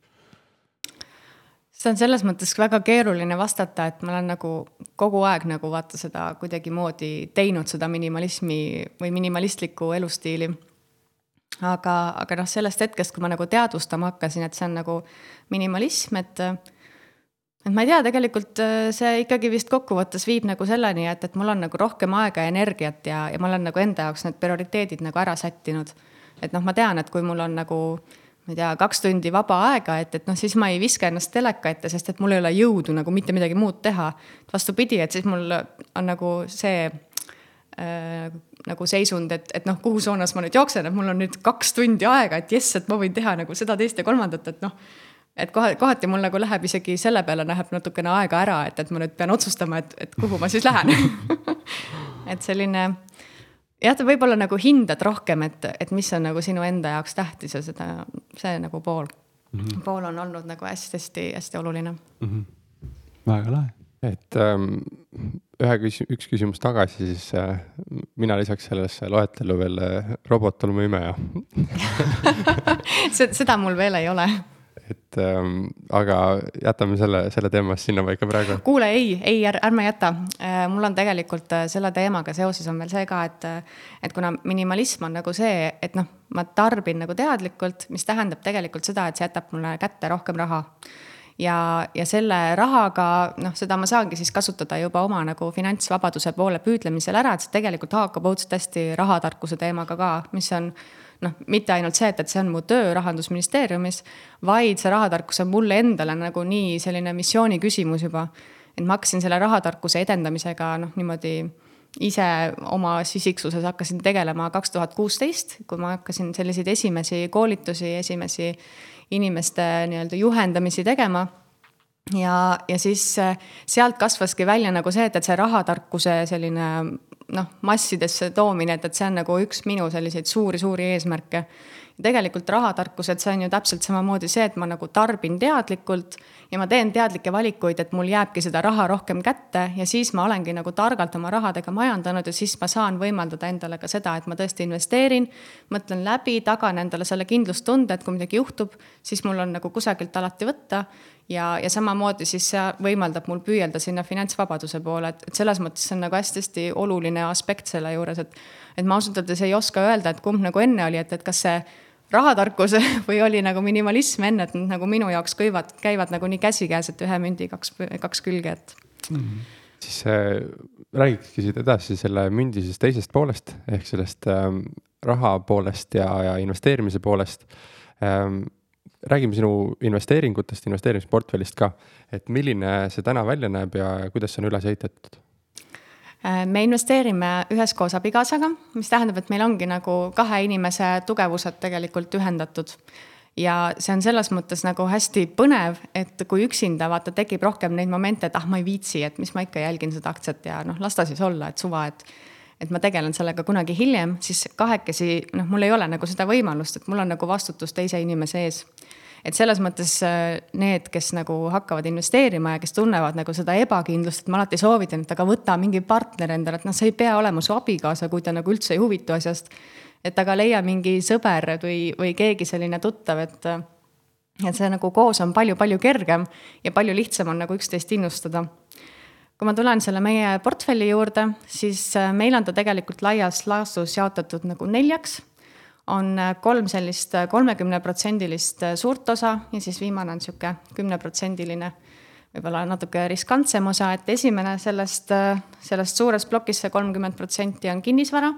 S2: See on selles mõttes väga keeruline vastata, et ma olen nagu kogu aeg nagu vaata seda kuidagimoodi teinud, seda minimalismi või minimalistlikku elustiili. aga, aga noh, sellest hetkest, kui ma nagu teadvustama hakkasin, et see on nagu minimalism, et et ma ei tea, tegelikult äh, see ikkagi vist kokkuvõttes viib nagu selleni, et, et mul on nagu rohkem aega ja energiat ja, ja ma olen nagu enda jaoks need prioriteedid nagu ära sättinud. et noh, ma tean, et kui mul on nagu äh, ma ei tea, kaks tundi vaba aega, et, et noh, siis ma ei viska ennast teleka ette, sest et mul ei ole jõudu nagu mitte midagi muud teha. vastupidi, et siis mul on nagu see äh, nagu seisund, et, et noh, kuhu suunas ma nüüd jooksen, et mul on nüüd kaks tundi aega, et jess, et ma võin teha nagu seda, teist ja kolmandat, et noh. et kohe, kohati mul nagu läheb isegi selle peale läheb natukene aega ära, et, et ma nüüd pean otsustama, et, et kuhu ma siis lähen et selline jah, ta võib-olla nagu hindad rohkem, et, et mis on nagu sinu enda jaoks tähtis ja seda, see nagu pool mm, -hmm. pool on olnud nagu hästi-hästi-hästi oluline mm.
S3: -hmm. väga lahe
S1: et ähm, ühe küs-, üks küsimus tagasi, siis äh, mina lisaks sellesse loetellu veel äh, robottolmuimeja
S2: seda mul veel ei ole
S1: et ähm, aga jätame selle, selle teema sinnapaika praegu.
S2: kuule, ei, ei är,, ärme jäta äh,. mul on tegelikult äh, selle teemaga seoses on veel see ka, et, et kuna minimalism on nagu see, et noh, ma tarbin nagu teadlikult, mis tähendab tegelikult seda, et see jätab mulle kätte rohkem raha ja, ja selle rahaga noh, seda ma saangi siis kasutada juba oma nagu finantsvabaduse poole püüdlemisel ära, et see tegelikult haakab õudselt hästi rahatarkuse teemaga ka, mis on noh, mitte ainult see, et, et see on mu töö rahandusministeeriumis, vaid see rahatarkus on mulle endale nagu nii selline missiooni küsimus juba. et ma hakkasin selle rahatarkuse edendamisega noh, niimoodi ise oma isiksuses hakkasin tegelema kaks tuhat kuusteist, kui ma hakkasin selliseid esimesi koolitusi, esimesi inimeste nii-öelda juhendamisi tegema ja, ja siis sealt kasvaski välja nagu see, et, et see rahatarkuse selline noh, massidesse toomine, et, et see on nagu üks minu selliseid suuri-suuri eesmärke. Tegelikult rahatarkus, et see on ju täpselt samamoodi see, et ma nagu tarbin teadlikult ja ma teen teadlikke valikuid, et mul jääbki seda raha rohkem kätte ja siis ma olengi nagu targalt oma rahadega majandanud ja siis ma saan võimaldada endale ka seda, et ma tõesti investeerin, mõtlen läbi, tagan endale selle kindlustunde, et kui midagi juhtub, siis mul on nagu kusagilt alati võtta ja, ja samamoodi siis see võimaldab mul püüelda sinna finantsvabaduse poole, et, et selles mõttes see on nagu hästi-hästi oluline aspekt selle juures, et. et ma ausalt öeldes ei oska öelda, et kumb nagu enne oli, et, et kas see rahatarkus või oli nagu minimalism enne, et nad nagu minu jaoks kõivad, käivad nagu nii käsikäes, et ühe mündi kaks, kaks külge, et mm.
S1: -hmm. siis äh, räägikski siit edasi selle mündi siis teisest poolest ehk sellest ähm, raha poolest ja, ja investeerimise poolest ähm, räägime sinu investeeringutest, investeerimisportfellist ka, et milline see täna välja näeb ja kuidas see on üles ehitatud?
S2: Äh, me investeerime üheskoos abikaasaga, mis tähendab, et meil ongi nagu kahe inimese tugevused tegelikult ühendatud. ja see on selles mõttes nagu hästi põnev, et kui üksinda vaata, tekib rohkem neid momente, et ah, ma ei viitsi, et mis ma ikka jälgin seda aktsiat ja noh, las ta siis olla, et suva, et et ma tegelen sellega kunagi hiljem, siis kahekesi noh, mul ei ole nagu seda võimalust, et mul on nagu vastutus teise inimese ees et selles mõttes äh, need, kes nagu hakkavad investeerima ja kes tunnevad nagu seda ebakindlust, et ma alati soovitan, et aga võta mingi partner endale, et noh, see ei pea olema su abikaasa, kui ta nagu üldse ei huvitu asjast. et aga leia mingi sõber või, või keegi selline tuttav, et, et see nagu koos on palju-palju kergem ja palju lihtsam on nagu üksteist innustada kui ma tulen selle meie portfelli juurde, siis äh, meil on ta tegelikult laias laastus jaotatud nagu neljaks on äh, kolm sellist äh, kolmekümneprotsendilist äh, suurt osa ja siis viimane on niisugune kümneprotsendiline, võib-olla natuke riskantsem osa, et esimene sellest, sellest suurest plokist, see kolmkümmend protsenti on kinnisvara.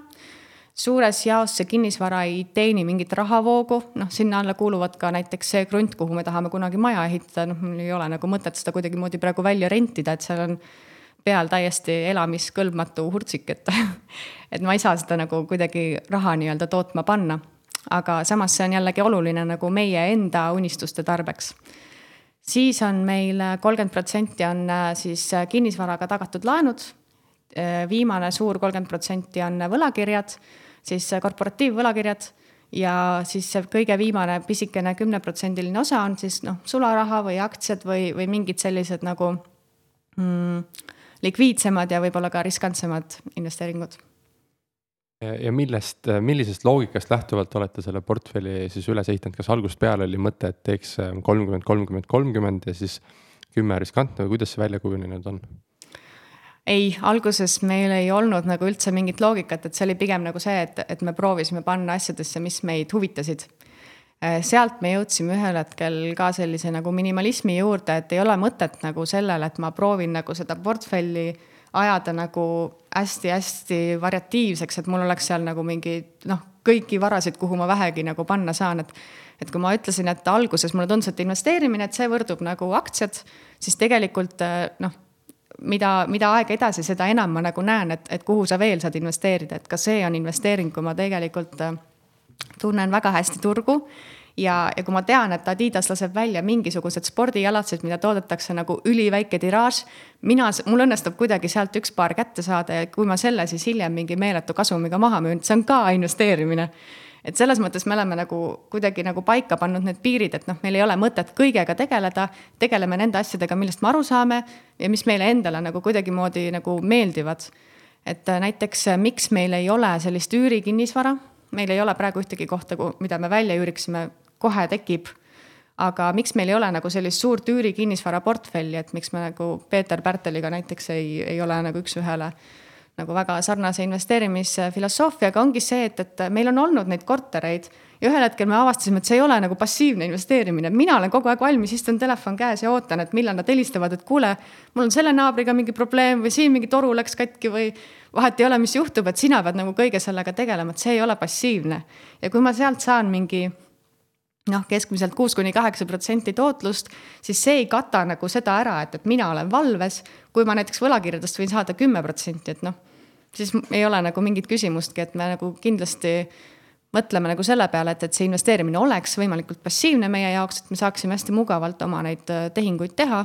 S2: suures jaos see kinnisvara ei teeni mingit rahavoogu, noh, sinna alla kuuluvad ka näiteks see krunt, kuhu me tahame kunagi maja ehitada, noh, mul ei ole nagu mõtet seda kuidagimoodi praegu välja rentida, et seal on peal täiesti elamiskõlbmatu hurtsik, et et ma ei saa seda nagu kuidagi raha nii-öelda tootma panna. aga samas see on jällegi oluline nagu meie enda unistuste tarbeks. siis on meil kolmkümmend protsenti on äh, siis kinnisvaraga tagatud laenud. Äh, viimane suur kolmkümmend protsenti on võlakirjad, siis korporatiivvõlakirjad ja siis see kõige viimane pisikene kümneprotsendiline osa on siis noh, sularaha või aktsiad või, või mingid sellised nagu mm, likviidsemad ja võib-olla ka riskantsemad investeeringud.
S1: ja millest, millisest loogikast lähtuvalt olete selle portfelli siis üles ehitanud, kas algusest peale oli mõte, et teeks äh, kolmkümmend, kolmkümmend, kolmkümmend ja siis kümme riskantne või kuidas see välja kujunenud on?
S2: ei, alguses meil ei olnud nagu üldse mingit loogikat, et see oli pigem nagu see, et, et me proovisime panna asjadesse, mis meid huvitasid Äh, sealt me jõudsime ühel hetkel ka sellise nagu minimalismi juurde, et ei ole mõtet nagu sellele, et ma proovin nagu seda portfelli ajada nagu hästi-hästi variatiivseks, et mul oleks seal nagu mingi noh, kõiki varasid, kuhu ma vähegi nagu panna saan, et et kui ma ütlesin, et alguses mulle tundus, et investeerimine, et see võrdub nagu aktsiad, siis tegelikult äh, noh, mida, mida aeg edasi, seda enam ma nagu näen, et, et kuhu sa veel saad investeerida, et ka see on investeering, kui ma tegelikult äh, tunnen väga hästi turgu ja, ja kui ma tean, et Adidas laseb välja mingisugused spordijalatsid, mida toodetakse nagu üliväike tiraaž, mina, mul õnnestub kuidagi sealt üks paar kätte saada ja kui ma selle siis hiljem mingi meeletu kasumiga maha müün, see on ka investeerimine. et selles mõttes me oleme nagu kuidagi nagu paika pannud need piirid, et noh, meil ei ole mõtet kõigega tegeleda, tegeleme nende asjadega, millest me aru saame ja mis meile endale nagu kuidagimoodi nagu meeldivad. et äh, näiteks äh, miks meil ei ole sellist üürikinnisvara, meil ei ole praegu ühtegi kohta, mida me välja üüriksime, kohe tekib. Aga miks meil ei ole nagu sellist suurt üürikinnisvara portfelli, et miks me nagu Peeter Pärteliga näiteks ei, ei ole nagu üks-ühele nagu väga sarnase investeerimisfilosoofiaga ongi see, et, et meil on olnud neid kortereid ja ühel hetkel me avastasime, et see ei ole nagu passiivne investeerimine, mina olen kogu aeg valmis, istun telefon käes ja ootan, et millal nad helistavad, et kuule, mul on selle naabriga mingi probleem või siin mingi toru läks katki või vahet ei ole, mis juhtub, et sina pead nagu kõige sellega tegelema, et see ei ole passiivne. ja kui ma sealt saan mingi noh, keskmiselt kuus kuni kaheksa protsenti tootlust, siis see ei kata nagu seda ära, et, et mina olen valves. kui ma näiteks võlakirjadest võin saada kümme protsenti, et noh, siis ei ole nagu mingit küsimustki, et me nagu kindlasti mõtleme nagu selle peale, et, et see investeerimine oleks võimalikult passiivne meie jaoks, et me saaksime hästi mugavalt oma neid äh, tehinguid teha.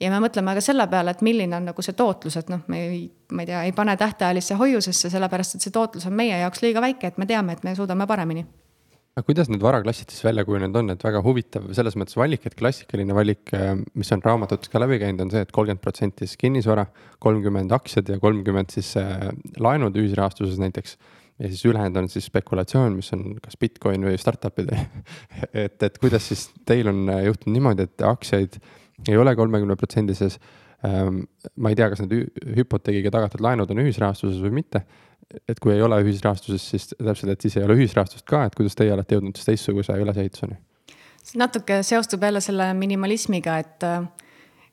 S2: Ja me mõtleme ka selle peale, et milline on nagu see tootlus, et noh, me ei, ma ei tea, ei pane tähtajalisse hoiusesse, sellepärast et see tootlus on meie jaoks liiga väike, et me teame, et me suudame paremini.
S1: Aga kuidas need varaklassid siis välja kujunenud on, et väga huvitav selles mõttes valik, et klassikaline valik, äh, mis on raamatutes ka läbi käinud, on see et, et kolmkümmend protsenti siis kinnisvara, kolmkümmend aktsiad ja kolmkümmend siis äh, laenud ühisrahastuses näiteks. ja siis ülejäänud on siis spekulatsioon, mis on kas Bitcoin või startup'id et, et kuidas siis teil on äh, juhtunud niimoodi, et aktsiaid ei ole kolmekümne protsendises ähm,. ma ei tea, kas need hüpoteegiga tagatud laenud on ühisrahastuses või mitte et kui ei ole ühisrahastuses, siis täpselt, et siis ei ole ühisrahastust ka, et kuidas teie olete jõudnud siis teistsuguse ülesehituseni?
S2: natuke seostub jälle selle minimalismiga, et,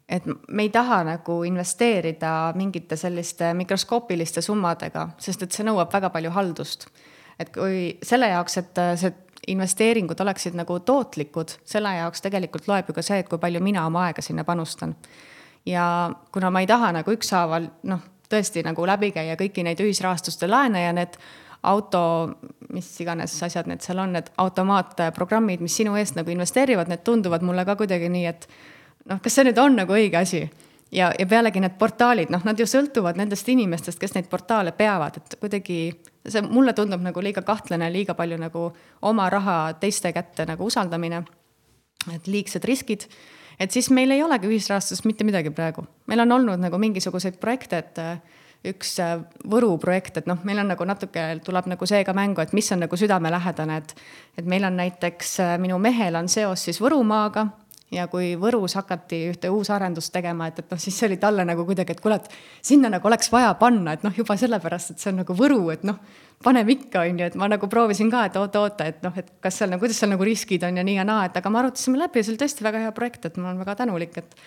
S2: et me ei taha nagu investeerida mingite selliste mikroskoopiliste summadega, sest et see nõuab väga palju haldust. et kui selle jaoks, et see investeeringud oleksid nagu tootlikud, selle jaoks tegelikult loeb ju ka see, et kui palju mina oma aega sinna panustan. ja kuna ma ei taha nagu ükshaaval noh tõesti nagu läbi käia kõiki neid ühisrahastuste laene ja need auto, mis iganes asjad need seal on, need automaatprogrammid, mis sinu eest nagu investeerivad, need tunduvad mulle ka kuidagi nii, et noh, kas see nüüd on nagu õige asi? ja, ja pealegi need portaalid, noh, nad ju sõltuvad nendest inimestest, kes neid portaale peavad, et kuidagi see mulle tundub nagu liiga kahtlane, liiga palju nagu oma raha teiste kätte nagu usaldamine. et liigsed riskid et siis meil ei olegi ühisrahastust mitte midagi praegu. meil on olnud nagu mingisuguseid projekte, et äh, üks äh, Võru projekt, et noh, meil on nagu natuke, tuleb nagu see ka mängu, et mis on nagu südamelähedane, et et meil on näiteks, äh, minu mehel on seos siis Võrumaaga ja kui Võrus hakati ühte uusarendust tegema, et, et noh, siis see oli talle nagu kuidagi, et kuule, et sinna nagu oleks vaja panna, et noh, juba sellepärast, et see on nagu Võru, et noh, paneme ikka, on ju, et ma nagu proovisin ka, et oota-oota, et noh, et kas seal nagu, kuidas seal nagu riskid on ja nii ja naa, et aga me arutasime läbi ja see oli tõesti väga hea projekt, et ma olen väga tänulik, et,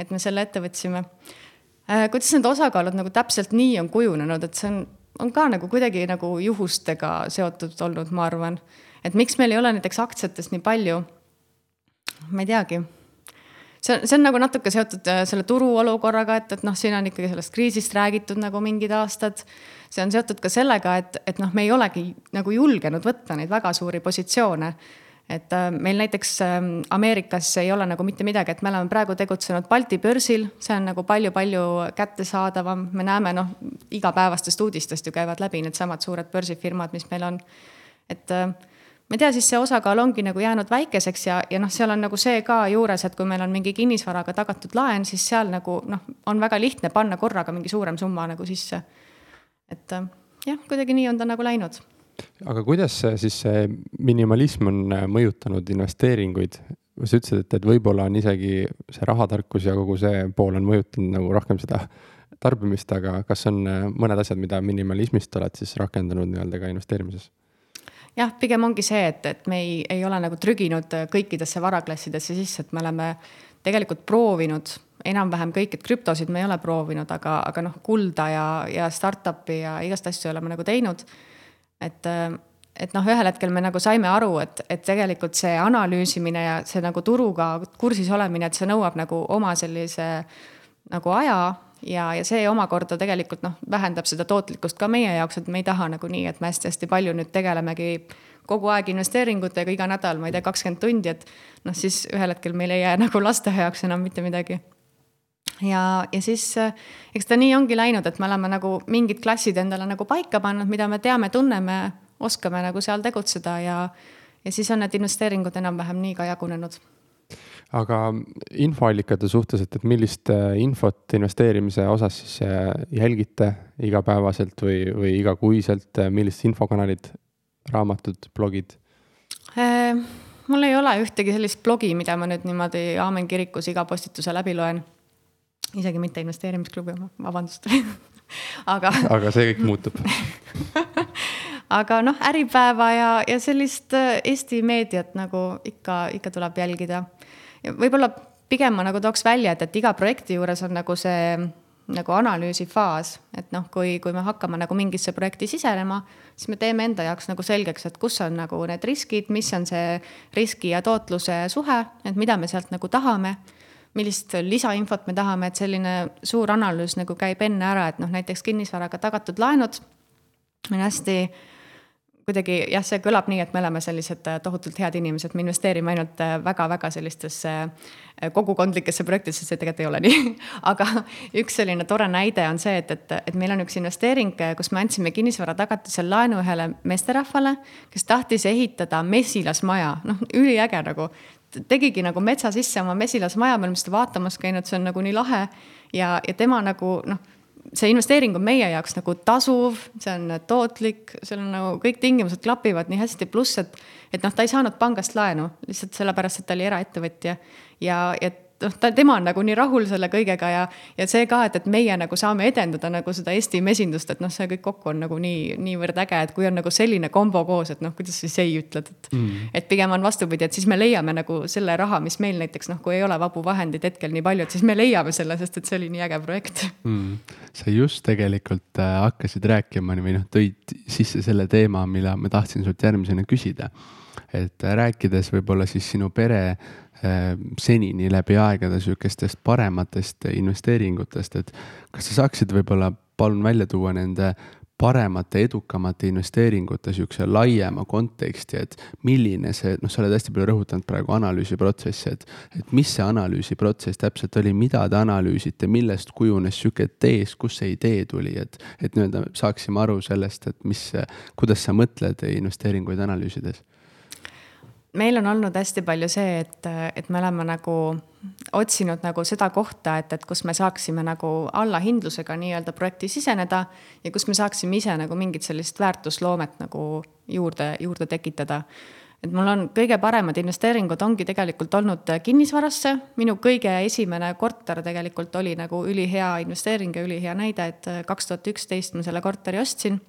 S2: et me selle ette võtsime äh,. kuidas need osakaalud nagu täpselt nii on kujunenud, et see on, on ka nagu kuidagi nagu juhustega seotud olnud, ma arvan. et miks meil ei ole näiteks aktsiatest nii palju ma ei teagi see on, see on nagu natuke seotud äh, selle turuolukorraga, et, et noh, siin on ikkagi sellest kriisist räägitud nagu mingid aastad. see on seotud ka sellega, et, et noh, me ei olegi nagu julgenud võtta neid väga suuri positsioone. et äh, meil näiteks äh, Ameerikas ei ole nagu mitte midagi, et me oleme praegu tegutsenud Balti börsil, see on nagu palju-palju kättesaadavam, me näeme noh, igapäevastest uudistest ju käivad läbi needsamad suured börsifirmad, mis meil on. et äh, ma ei tea, siis see osakaal ongi nagu jäänud väikeseks ja, ja noh, seal on nagu see ka juures, et kui meil on mingi kinnisvaraga tagatud laen, siis seal nagu noh, on väga lihtne panna korraga mingi suurem summa nagu sisse. et äh, jah, kuidagi nii on ta nagu läinud.
S1: aga kuidas siis see minimalism on äh, mõjutanud investeeringuid? sa ütlesid, et, et võib-olla on isegi see rahatarkus ja kogu see pool on mõjutanud nagu rohkem seda tarbimist, aga kas on äh, mõned asjad, mida minimalismist oled siis rakendanud nii-öelda ka investeerimises?
S2: Jah, pigem ongi see, et, et me ei, ei ole nagu trüginud kõikidesse varaklassidesse sisse, et me oleme tegelikult proovinud enam-vähem kõik, et krüptosid me ei ole proovinud, aga, aga noh, kulda ja, ja startup'i ja igast asju oleme nagu teinud. et, et noh, ühel hetkel me nagu saime aru, et, et tegelikult see analüüsimine ja see nagu turuga kursis olemine, et see nõuab nagu oma sellise nagu aja ja, ja see omakorda tegelikult noh, vähendab seda tootlikkust ka meie jaoks, et me ei taha nagu nii, et me hästi-hästi palju nüüd tegelemegi kogu aeg investeeringutega iga nädal, ma ei tea, kakskümmend tundi, et noh, siis ühel hetkel meil ei jää nagu laste jaoks enam mitte midagi. ja, ja siis eks ta nii ongi läinud, et me oleme nagu mingid klassid endale nagu paika pannud, mida me teame, tunneme oskame nagu seal tegutseda ja, ja siis on need investeeringud enam-vähem nii ka jagunenud
S1: aga infoallikate suhtes, et, et millist äh, infot investeerimise osas siis äh, jälgite igapäevaselt või, või igakuiselt, äh, millised infokanalid, raamatud, blogid?
S2: mul ei ole ühtegi sellist blogi, mida ma nüüd niimoodi Aamen kirikus iga postituse läbi loen. isegi mitte investeerimisklubi oma, vabandust aga.
S1: aga see kõik muutub
S2: aga noh, Äripäeva ja, ja sellist Eesti meediat nagu ikka, ikka tuleb jälgida võib-olla pigem ma nagu tooks välja, et, et iga projekti juures on nagu see nagu analüüsifaas, et noh, kui, kui me hakkame nagu mingisse projekti sisenema, siis me teeme enda jaoks nagu selgeks, et kus on nagu need riskid, mis on see riski ja tootluse suhe, et mida me sealt nagu tahame millist lisainfot me tahame, et selline suur analüüs nagu käib enne ära, et noh, näiteks kinnisvaraga tagatud laenud on hästi kuidagi jah, see kõlab nii, et me oleme sellised äh, tohutult head inimesed, me investeerime ainult väga-väga äh, sellistesse äh, kogukondlikesse projektidesse, see tegelikult ei ole nii. aga üks selline tore näide on see, et, et, et meil on üks investeering, kus me andsime kinnisvara tagatisel laenu ühele meesterahvale, kes tahtis ehitada mesilasmaja, noh, üliäge nagu. Tegigi nagu metsa sisse oma mesilasmaja, me oleme seda vaatamas käinud, see on nagu nii lahe. Ja, ja tema nagu noh see investeering on meie jaoks nagu tasuv, see on tootlik, seal on nagu kõik tingimused klapivad nii hästi, pluss et, et noh, ta ei saanud pangast laenu lihtsalt sellepärast, et ta oli eraettevõtja. Ja, ja noh, ta, tema on nagu nii rahul selle kõigega ja, ja see ka, et, et meie nagu saame edendada nagu seda Eesti mesindust, et noh, see kõik kokku on nagu nii, niivõrd äge, et kui on nagu selline kombo koos, et noh, kuidas siis ei ütled, et mm.. et pigem on vastupidi, et siis me leiame nagu selle raha, mis meil näiteks noh, kui ei ole vabu vahendeid hetkel nii palju, et siis me leiame selle, sest et see oli nii äge projekt.
S3: Mm.. sa just tegelikult äh, hakkasid rääkima või noh, tõid sisse selle teema, mille ma tahtsin sult järgmisena küsida et äh, rääkides võib-olla siis sinu pere Äh, senini läbi aegade sihukestest parematest investeeringutest, et kas sa saaksid võib-olla palun välja tuua nende paremate, edukamate investeeringute sihukese laiema konteksti, et milline see, noh, sa oled hästi palju rõhutanud praegu analüüsiprotsessi, et, et mis see analüüsiprotsess täpselt oli, mida te analüüsite, millest kujunes sihuke tees, kust see idee tuli, et, et nii-öelda saaksime aru sellest, et mis, kuidas sa mõtled investeeringuid analüüsides
S2: meil on olnud hästi palju see, et, et me oleme nagu otsinud nagu seda kohta, et, et kus me saaksime nagu allahindlusega nii-öelda projekti siseneda ja kus me saaksime ise nagu mingit sellist väärtusloomet nagu juurde, juurde tekitada. et mul on kõige paremad investeeringud ongi tegelikult olnud kinnisvarasse, minu kõige esimene korter tegelikult oli nagu ülihea investeering ja ülihea näide, et kaks tuhat üksteist ma selle korteri ostsin.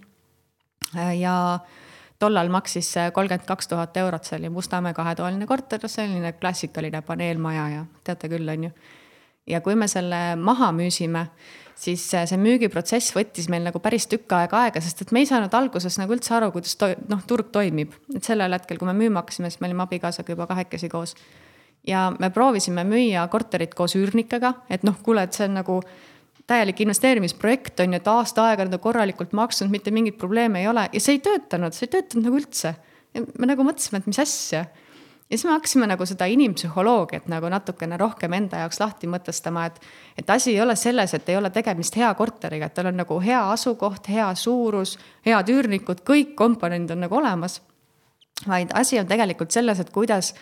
S2: ja tollal maksis see kolmkümmend kaks tuhat eurot, see oli Mustamäe kahetoaline korter, selline klassikaline paneelmaja ja teate küll, on ju. ja kui me selle maha müüsime, siis see müügiprotsess võttis meil nagu päris tükk aega aega, sest et me ei saanud alguses nagu üldse aru, kuidas to-, noh, turg toimib. et sellel hetkel, kui me müüma hakkasime, siis me olime abikaasaga juba kahekesi koos. ja me proovisime müüa korterit koos üürnikega, et noh, kuule, et see on nagu täielik investeerimisprojekt on ju, et aasta aega nad on korralikult maksnud, mitte mingeid probleeme ei ole ja see ei töötanud, see ei töötanud nagu üldse. me nagu mõtlesime, et mis asja. ja siis me hakkasime nagu seda inimpsühholoogiat nagu natukene rohkem enda jaoks lahti mõtestama, et, et asi ei ole selles, et ei ole tegemist hea korteriga, et tal on nagu hea asukoht, hea suurus, head üürnikud, kõik komponendid on nagu olemas. vaid asi on tegelikult selles, et kuidas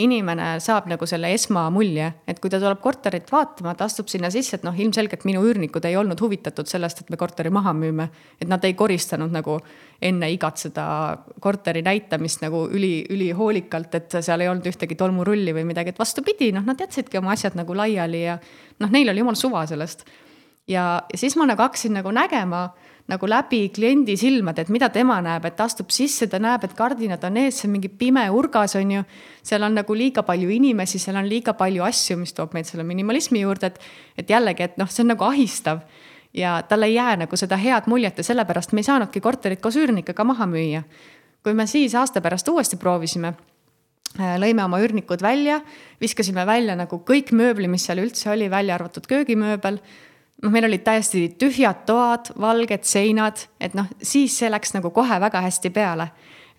S2: inimene saab nagu selle esmamulje, et kui ta tuleb korterit vaatama, ta astub sinna sisse, et noh, ilmselgelt minu üürnikud ei olnud huvitatud sellest, et me korteri maha müüme. et nad ei koristanud nagu enne igat seda korteri näitamist nagu üli, ülihoolikalt, et seal ei olnud ühtegi tolmurulli või midagi, et vastupidi, noh, nad jätsidki oma asjad nagu laiali ja noh, neil oli jumal suva sellest. ja, ja siis ma nagu hakkasin nagu nägema nagu läbi kliendi silmade, et mida tema näeb, et ta astub sisse, ta näeb, et kardinad on ees, see on mingi pime urgas, on ju. seal on nagu liiga palju inimesi, seal on liiga palju asju, mis toob meid selle minimalismi juurde, et, et jällegi, et noh, see on nagu ahistav. ja tal ei jää nagu seda head muljet ja sellepärast me ei saanudki korterit koos üürnikega maha müüa. kui me siis aasta pärast uuesti proovisime äh, lõime oma üürnikud välja, viskasime välja nagu kõik mööbli, mis seal üldse oli, välja arvatud köögimööbel noh, meil olid täiesti tühjad toad, valged seinad, et noh, siis see läks nagu kohe väga hästi peale.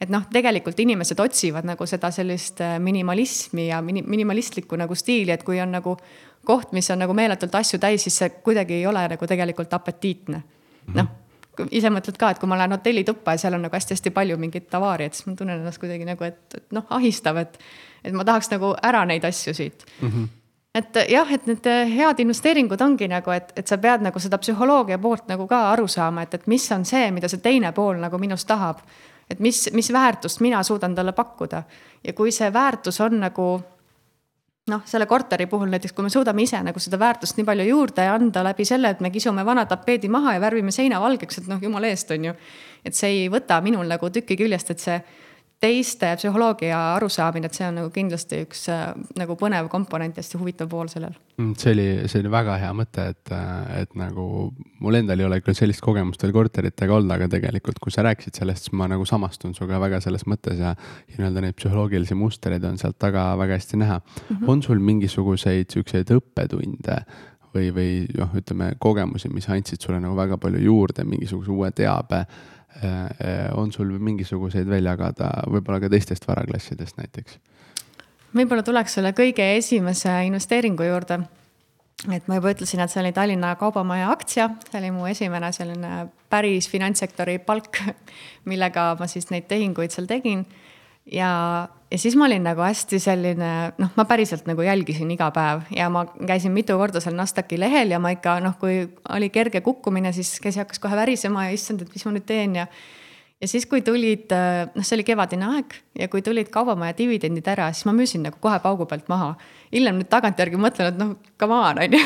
S2: et noh, tegelikult inimesed otsivad nagu seda sellist äh, minimalismi ja mini-, minimalistlikku nagu stiili, et kui on nagu koht, mis on nagu meeletult asju täis, siis see kuidagi ei ole nagu tegelikult apetiitne. noh, ise mõtled ka, et kui ma lähen hotellituppa ja seal on nagu hästi-hästi palju mingit avaariat, siis ma tunnen ennast kuidagi nagu, et, et noh, ahistav, et, et ma tahaks nagu ära neid asju siit mm. -hmm et jah, et need head investeeringud ongi nagu, et, et sa pead nagu seda psühholoogia poolt nagu ka aru saama, et, et mis on see, mida see teine pool nagu minust tahab. et mis, mis väärtust mina suudan talle pakkuda ja kui see väärtus on nagu noh, selle korteri puhul näiteks, kui me suudame ise nagu seda väärtust nii palju juurde anda läbi selle, et me kisume vana tapeedi maha ja värvime seina valgeks, et noh, jumala eest, on ju. et see ei võta minul nagu tükki küljest, et see teiste psühholoogia arusaamine, et see on nagu kindlasti üks äh, nagu põnev komponent, hästi huvitav pool sellel.
S3: Mm, see oli, see oli väga hea mõte, et, äh, et nagu mul endal ei ole küll sellist kogemust veel korteritega olnud, aga tegelikult, kui sa rääkisid sellest, siis ma nagu samastun sinuga väga selles mõttes ja, ja nii-öelda neid psühholoogilisi mustreid on sealt taga väga hästi näha mm. -hmm. on sul mingisuguseid siukseid õppetunde või, või noh, ütleme kogemusi, mis andsid sulle nagu väga palju juurde, mingisuguse uue teabe Äh, äh, on sul mingisuguseid veel jagada, võib-olla ka teistest varaklassidest näiteks?
S2: võib-olla tuleks selle kõige esimese investeeringu juurde. et ma juba ütlesin, et see oli Tallinna Kaubamaja aktsia, see oli mu esimene selline päris finantssektori palk, millega ma siis neid tehinguid seal tegin ja, ja siis ma olin nagu hästi selline, noh, ma päriselt nagu jälgisin iga päev ja ma käisin mitu korda seal Nasdaqi lehel ja ma ikka noh, kui oli kerge kukkumine, siis käsi hakkas kohe värisema ja issand, et mis ma nüüd teen ja ja siis, kui tulid, noh, see oli kevadine aeg ja kui tulid kaubamaja dividendid ära, siis ma müüsin nagu kohe paugu pealt maha. hiljem nüüd tagantjärgi mõtlen, et noh, come on, on ju.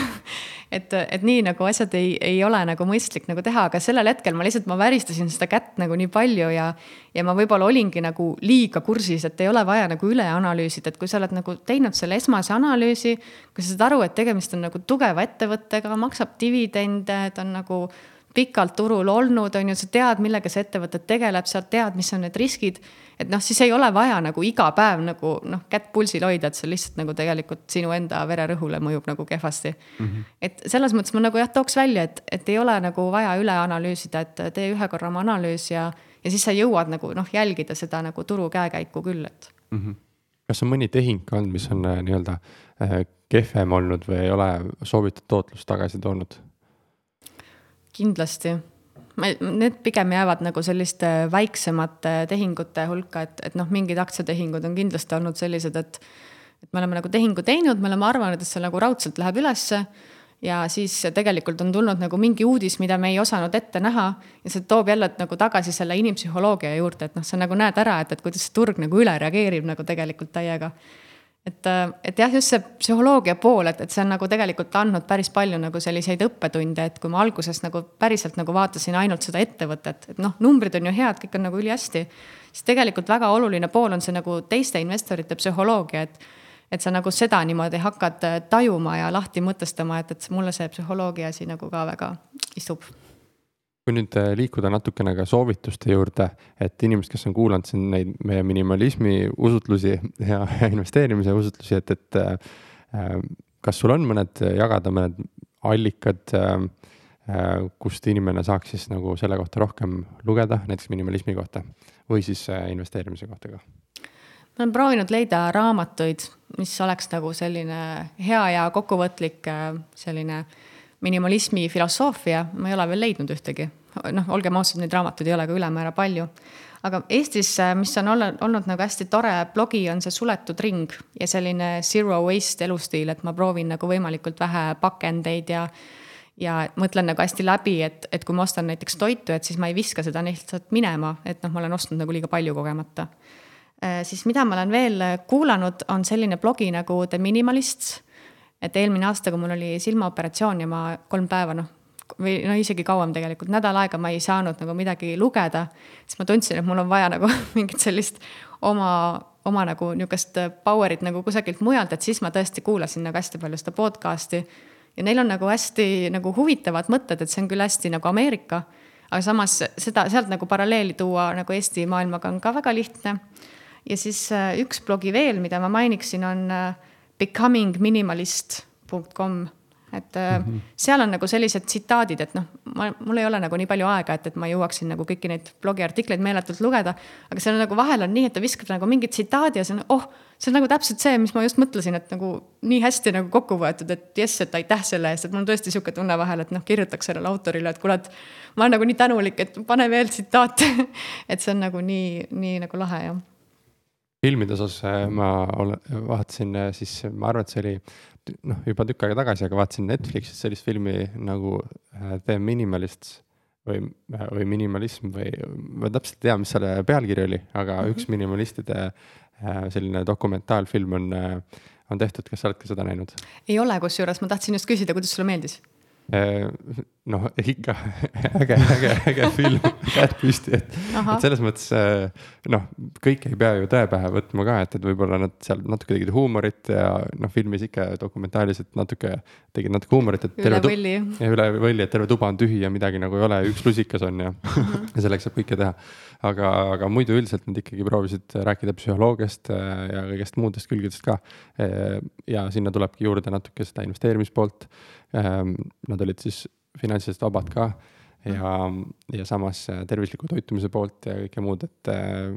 S2: Et, et nii nagu asjad ei, ei ole nagu mõistlik nagu teha, aga sellel hetkel ma lihtsalt, ma väristasin seda kätt nagu nii palju ja. ja ma võib-olla olingi nagu liiga kursis, et ei ole vaja nagu üle analüüsida, et kui sa oled nagu teinud selle esmase analüüsi. kui sa saad aru, et tegemist on nagu tugeva ettevõttega, maksab dividende, ta on nagu pikalt turul olnud, on ju, sa tead, millega see ettevõte tegeleb, sa tead, mis on need riskid. et noh, siis ei ole vaja nagu iga päev nagu noh, kätt pulsil hoida, et see lihtsalt nagu tegelikult sinu enda vererõhule mõjub nagu kehvasti mm. -hmm. et selles mõttes ma nagu jah, tooks välja, et, et ei ole nagu vaja üle analüüsida, et tee ühe korra oma analüüs ja, ja siis sa jõuad nagu noh, jälgida seda nagu turu käekäiku küll, et mm.
S1: -hmm. kas on mõni tehing ka olnud, mis on äh, nii-öelda äh, kehvem olnud või ei ole soovitud tootlust tagasi toonud?
S2: Kindlasti. Need pigem jäävad nagu selliste väiksemate tehingute hulka, et, et noh, mingid aktsiatehingud on kindlasti olnud sellised, et et me oleme nagu tehingu teinud, me oleme arvanud, et see nagu raudselt läheb ülesse ja siis tegelikult on tulnud nagu mingi uudis, mida me ei osanud ette näha ja see toob jälle nagu tagasi selle inimpsühholoogia juurde, et noh, sa nagu näed ära, et, et kuidas see turg nagu üle reageerib nagu tegelikult täiega et, äh, et jah, just see psühholoogia pool, et, et see on nagu tegelikult andnud päris palju nagu selliseid õppetunde, et kui ma alguses nagu päriselt nagu vaatasin ainult seda ettevõtet, et noh, numbrid on ju head, kõik on nagu ülihästi. siis tegelikult väga oluline pool on see nagu teiste investorite psühholoogia, et, et sa nagu seda niimoodi hakkad äh, tajuma ja lahti mõtestama, et, et mulle see psühholoogia asi nagu ka väga istub
S1: kui nüüd äh, liikuda natukene ka soovituste juurde, et inimesed, kes on kuulanud siin neid meie minimalismi usutlusi ja investeerimise usutlusi, et, et äh, kas sul on mõned jagada, mõned allikad äh,, äh, kust inimene saaks siis nagu selle kohta rohkem lugeda, näiteks minimalismi kohta või siis äh, investeerimise kohta ka?
S2: ma olen proovinud leida raamatuid, mis oleks nagu selline hea ja kokkuvõtlik äh, selline äh, minimalismi filosoofia, ma ei ole veel leidnud ühtegi. noh, olgem ausad, neid raamatuid ei ole ka ülemäära palju. aga Eestis, mis on olnud, olnud nagu hästi tore blogi, on see Suletud ring ja selline zero waste elustiil, et ma proovin nagu võimalikult vähe pakendeid ja ja mõtlen nagu hästi läbi, et, et kui ma ostan näiteks toitu, et siis ma ei viska seda lihtsalt minema, et noh, ma olen ostnud nagu liiga palju kogemata. siis mida ma olen veel kuulanud, on selline blogi nagu The Minimalists et eelmine aasta, kui mul oli silmaoperatsioon ja ma kolm päeva noh, või no isegi kauem tegelikult, nädal aega ma ei saanud nagu midagi lugeda, siis ma tundsin, et mul on vaja nagu mingit sellist oma, oma nagu niisugust power'it nagu kusagilt mujalt, et siis ma tõesti kuulasin nagu hästi palju seda podcast'i. ja neil on nagu hästi nagu huvitavad mõtted, et see on küll hästi nagu Ameerika, aga samas seda, sealt nagu paralleeli tuua nagu Eesti maailmaga on ka väga lihtne. ja siis äh, üks blogi veel, mida ma mainiksin, on äh, becomingminimalist.com et mm -hmm. seal on nagu sellised tsitaadid, et noh, ma, mul ei ole nagu nii palju aega, et, et ma jõuaksin nagu kõiki neid blogiartikleid meeletult lugeda. aga seal on nagu vahel on nii, et ta viskab nagu mingi tsitaadi ja see on, oh, see on nagu täpselt see, mis ma just mõtlesin, et nagu nii hästi nagu kokku võetud, et jess, et aitäh selle eest, et mul on tõesti sihuke tunne vahel, et noh, kirjutaks sellele autorile, et kuule, et ma olen nagu nii tänulik, et pane veel tsitaate et see on nagu nii, nii nagu lahe jah
S1: filmide osas äh, ma olen, vaatasin äh, siis, ma arvan, et see oli noh, juba tükk aega tagasi, aga vaatasin Netflixis sellist filmi nagu äh, The Minimalists või, või minimalism või ma täpselt ei tea, mis selle pealkiri oli, aga mm -hmm. üks minimalistide selline dokumentaalfilm on, on tehtud, kas sa oled ka seda näinud?
S2: ei ole, kusjuures ma tahtsin just küsida, kuidas sulle meeldis
S1: Äh, noh, ikka äge, äge, äge film, käed püsti, et, et selles mõttes äh, noh, kõike ei pea ju tõe pähe võtma ka, et, et võib-olla nad seal natuke tegid huumorit ja noh, filmis ikka dokumentaalis, et natuke tegid natuke huumorit, et.
S2: üle võlli.
S1: üle võlli, et terve tuba on tühi ja midagi nagu ei ole, üks lusikas on ja ja selleks saab kõike teha. aga, aga muidu üldiselt nad ikkagi proovisid rääkida psühholoogiast äh, ja kõigest muudest külgedest ka. ja sinna tulebki juurde natuke seda investeerimispoolt Ehm, nad olid siis finantsiliselt vabad ka ja, ja samas äh, tervisliku toitumise poolt ja kõike muud, et äh,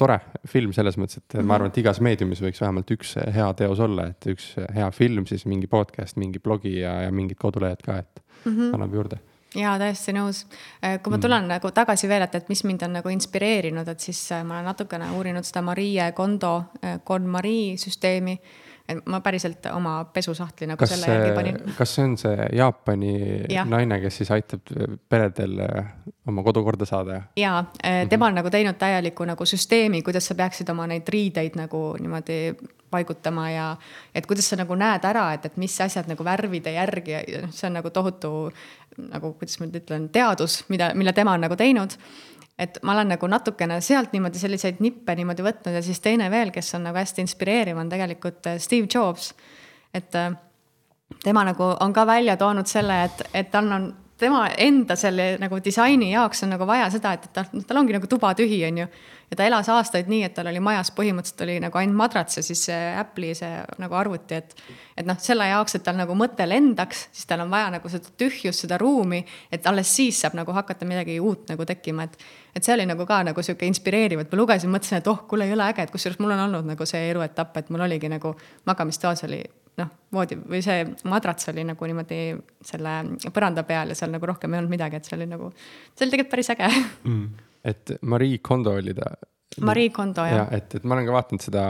S1: tore film selles mõttes, et mm -hmm. ma arvan, et igas meediumis võiks vähemalt üks hea teos olla, et üks hea film, siis mingi podcast, mingi blogi ja, ja mingid kodulehed ka, et mm -hmm. annab juurde
S2: jaa, täiesti nõus. Äh, kui ma mhm. tulen mm. nagu tagasi veel, et, et mis mind on nagu inspireerinud, et siis ma olen natukene uurinud seda Marie Kondo, KonMari süsteemi ma päriselt oma pesusahtli nagu kas selle järgi panin.
S1: kas see on see Jaapani ja. naine, kes siis aitab peredel äh, oma kodu korda saada?
S2: jaa, äh, tema on mm -hmm. nagu teinud täieliku nagu süsteemi, kuidas sa peaksid oma neid riideid nagu niimoodi paigutama ja et kuidas sa nagu näed ära, et, et mis asjad nagu värvide järgi ja noh, see on nagu tohutu nagu, kuidas ma nüüd ütlen, teadus, mida, mille tema on nagu teinud et ma olen nagu natukene sealt niimoodi selliseid nippe niimoodi võtnud ja siis teine veel, kes on nagu hästi inspireeriv, on tegelikult äh, Steve Jobs. et äh, tema nagu on ka välja toonud selle, et, et tal on tema enda selle nagu disaini jaoks on nagu vaja seda, et, et tal, tal ongi nagu tuba tühi, on ju. ja ta elas aastaid nii, et tal oli majas põhimõtteliselt oli nagu ainult madrats ja siis see Apple'i see nagu arvuti, et. et noh, selle jaoks, et tal nagu mõte lendaks, siis tal on vaja nagu seda tühjust, seda ruumi, et alles siis saab nagu hakata midagi uut nagu tekkima, et. Et see oli nagu ka nagu sihuke inspireeriv, et ma lugesin, mõtlesin, et oh, kuule, jõle äge, et kusjuures mul on olnud nagu see eluetapp, et mul oligi nagu magamistoas oli noh, voodi või see madrats oli nagu niimoodi selle põranda peal ja seal nagu rohkem ei olnud midagi, et see oli nagu, see oli tegelikult päris äge mm..
S1: et Marie Kondo oli ta.
S2: Marie Kondo jah
S1: ja,. et, et ma olen ka vaadanud seda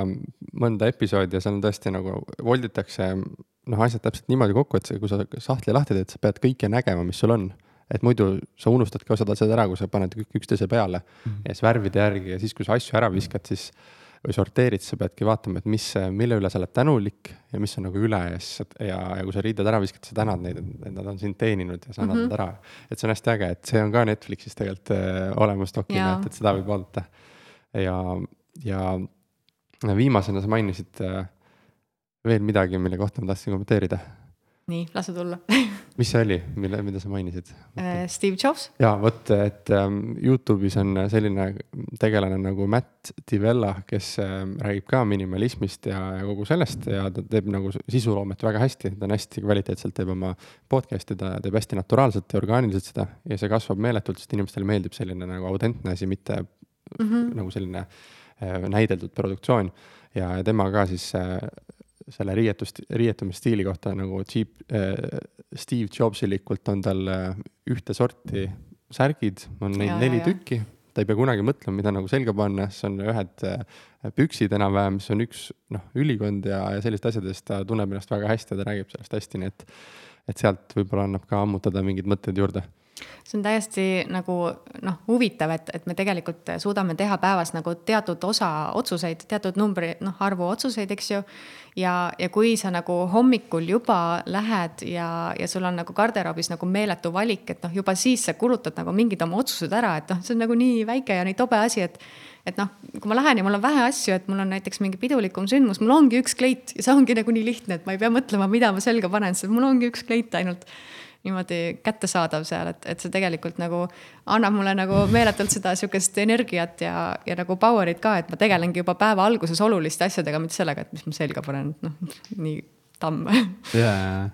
S1: mõnda episoodi ja seal on tõesti nagu volditakse noh, asjad täpselt niimoodi kokku, et see, kui sa sahtli lahti teed, sa pead kõike nägema, mis sul on et muidu sa unustad ka osad asjad ära, kui sa paned üksteise peale mm -hmm. ja siis värvide järgi ja siis, kui sa asju ära viskad, siis või sorteerid, sa peadki vaatama, et mis, mille üle sa oled tänulik ja mis on nagu üle ja siis ja, ja kui sa riided ära viskad, sa tänad neid, et nad on sind teeninud ja sa annad mm -hmm. nad ära. et see on hästi äge, et see on ka Netflixis tegelikult äh, olemas dokina, et, et seda võib vaadata. ja, ja viimasena sa mainisid äh, veel midagi, mille kohta ma tahtsin kommenteerida
S2: nii, lase tulla
S1: mis see oli, mille, mida sa mainisid?
S2: Äh, Steve Jobs.
S1: ja vot, et ähm, Youtube'is on selline tegelane nagu Matt Divella, kes äh, räägib ka minimalismist ja, ja kogu sellest ja ta teeb nagu sisuloomet väga hästi, ta on hästi kvaliteetselt teeb oma podcast'i, ta teeb hästi naturaalselt ja orgaaniliselt seda ja see kasvab meeletult, sest inimestele meeldib selline nagu autentne asi, mitte mm -hmm. nagu selline äh, näideldud produktsioon ja tema ka siis äh, selle riietust, riietumisstiili kohta nagu Jeep äh,, Steve Jobsilikult on tal äh, ühte sorti särgid, on neid ja, neli ja, tükki. ta ei pea kunagi mõtlema, mida nagu selga panna, siis on ühed äh, püksid enam-vähem, mis on üks noh, ülikond ja, ja selliste asjadest ta tunneb ennast väga hästi ja ta räägib sellest hästi, nii et, et sealt võib-olla annab ka ammutada mingeid mõtteid juurde
S2: see on täiesti nagu noh, huvitav, et, et me tegelikult suudame teha päevas nagu teatud osa otsuseid, teatud numbri, noh, arvu otsuseid, eks ju. ja, ja kui sa nagu hommikul juba lähed ja, ja sul on nagu garderoobis nagu meeletu valik, et noh, juba siis sa kulutad nagu mingid oma otsused ära, et noh, see on nagu nii väike ja nii tobe asi, et et noh, kui ma lähen ja mul on vähe asju, et mul on näiteks mingi pidulikum sündmus, mul ongi üks kleit ja see ongi nagu nii lihtne, et ma ei pea mõtlema, mida ma selga panen, sest mul ongi üks kleit ainult niimoodi kättesaadav seal, et, et see tegelikult nagu annab mulle nagu meeletult seda sihukest energiat ja, ja nagu power'it ka, et ma tegelengi juba päeva alguses oluliste asjadega, mitte sellega, et mis ma selga panen, noh nii tamm.
S3: jaa,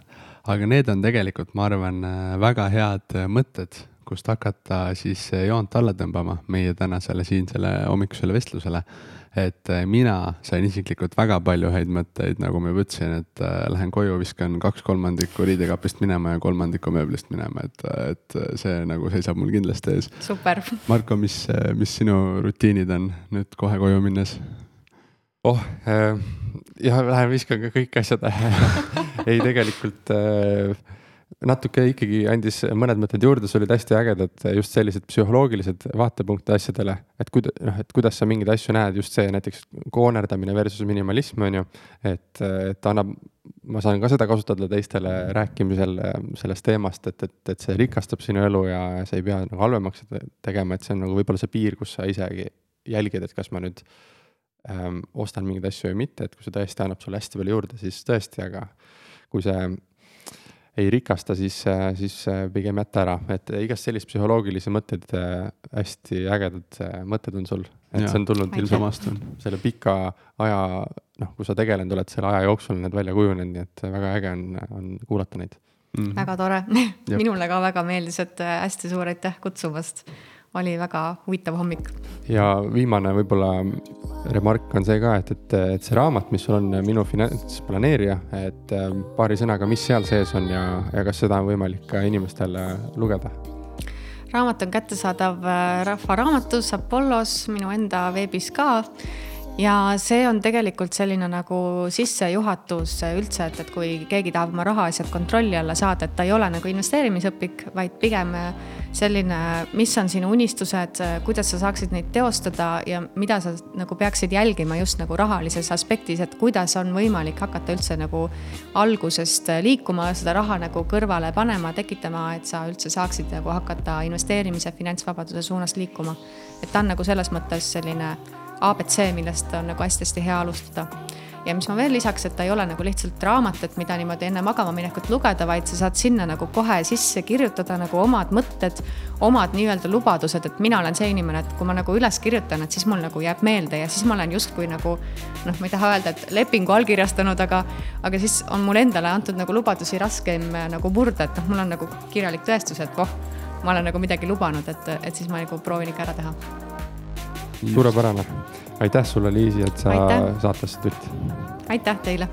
S3: aga need on tegelikult, ma arvan, väga head mõtted, kust hakata siis joont alla tõmbama meie tänasele siinsele hommikusele vestlusele et äh, mina sain isiklikult väga palju häid mõtteid, nagu ma juba ütlesin, et äh, lähen koju, viskan kaks kolmandikku riidekapist minema ja kolmandiku mööblist minema, et, et see nagu seisab mul kindlasti ees.
S2: super.
S3: Marko, mis, mis sinu rutiinid on nüüd kohe koju minnes?
S1: oh äh,, jah, lähen viskan ka kõik asjad ei, tegelikult äh, natuke ikkagi andis mõned mõtted juurde, sul olid hästi ägedad just sellised psühholoogilised vaatepunktid asjadele. et kuida-, noh, et kuidas sa mingeid asju näed, just see näiteks koonerdamine versus minimalism on ju. et, et annab, ma saan ka seda kasutada teistele rääkimisel sellest teemast, et, et, et see rikastab sinu elu ja sa ei pea nagu halvemaks tegema, et see on nagu võib-olla see piir, kus sa isegi jälgid, et kas ma nüüd ähm, ostan mingeid asju või mitte, et kui see tõesti annab sulle hästi palju juurde, siis tõesti, aga kui see ei rikasta, siis, siis pigem jäta ära, et igast sellist psühholoogilisi mõtteid, hästi ägedad mõtted on sul. et ja, see on tulnud ilmselt selle pika aja, noh, kui sa tegelenud oled, selle aja jooksul need välja kujunenud, nii et väga äge on, on kuulata neid
S2: mm. -hmm. väga tore minule ka väga meeldis, et hästi suur aitäh kutsumast oli väga huvitav hommik.
S1: ja viimane võib-olla remark on see ka, et, et, et see raamat, mis sul on Minu finantsplaneerija, et äh, paari sõnaga, mis seal sees on ja, ja kas seda on võimalik ka inimestel lugeda?
S2: raamat on kättesaadav äh, Rahva Raamatus, Apollos, minu enda veebis ka ja see on tegelikult selline nagu sissejuhatus üldse, et, et kui keegi tahab oma rahaasjad kontrolli alla saada, et ta ei ole nagu investeerimisõpik, vaid pigem selline, mis on sinu unistused, kuidas sa saaksid neid teostada ja mida sa nagu peaksid jälgima just nagu rahalises aspektis, et kuidas on võimalik hakata üldse nagu algusest liikuma, seda raha nagu kõrvale panema, tekitama, et sa üldse saaksid nagu hakata investeerimise, finantsvabaduse suunas liikuma. et ta on nagu selles mõttes selline abc, millest on nagu hästi-hästi hea alustada. ja mis ma veel lisaks, et ta ei ole nagu lihtsalt raamat, et mida niimoodi enne magama minekut lugeda, vaid sa saad sinna nagu kohe sisse kirjutada nagu omad mõtted, omad nii-öelda lubadused, et mina olen see inimene, et kui ma nagu üles kirjutan, et siis mul nagu jääb meelde ja siis ma olen justkui nagu noh, ma ei taha öelda, et lepingu allkirjastanud, aga, aga siis on mulle endale antud nagu lubadusi raskem nagu murda, et noh, mul on nagu kirjalik tõestus, et voh, ma olen nagu midagi lubanud, et, et siis ma nagu proovin ikka ära teha
S1: suurepärane, aitäh sulle, Liisi, et sa saatesse tulid.
S2: aitäh teile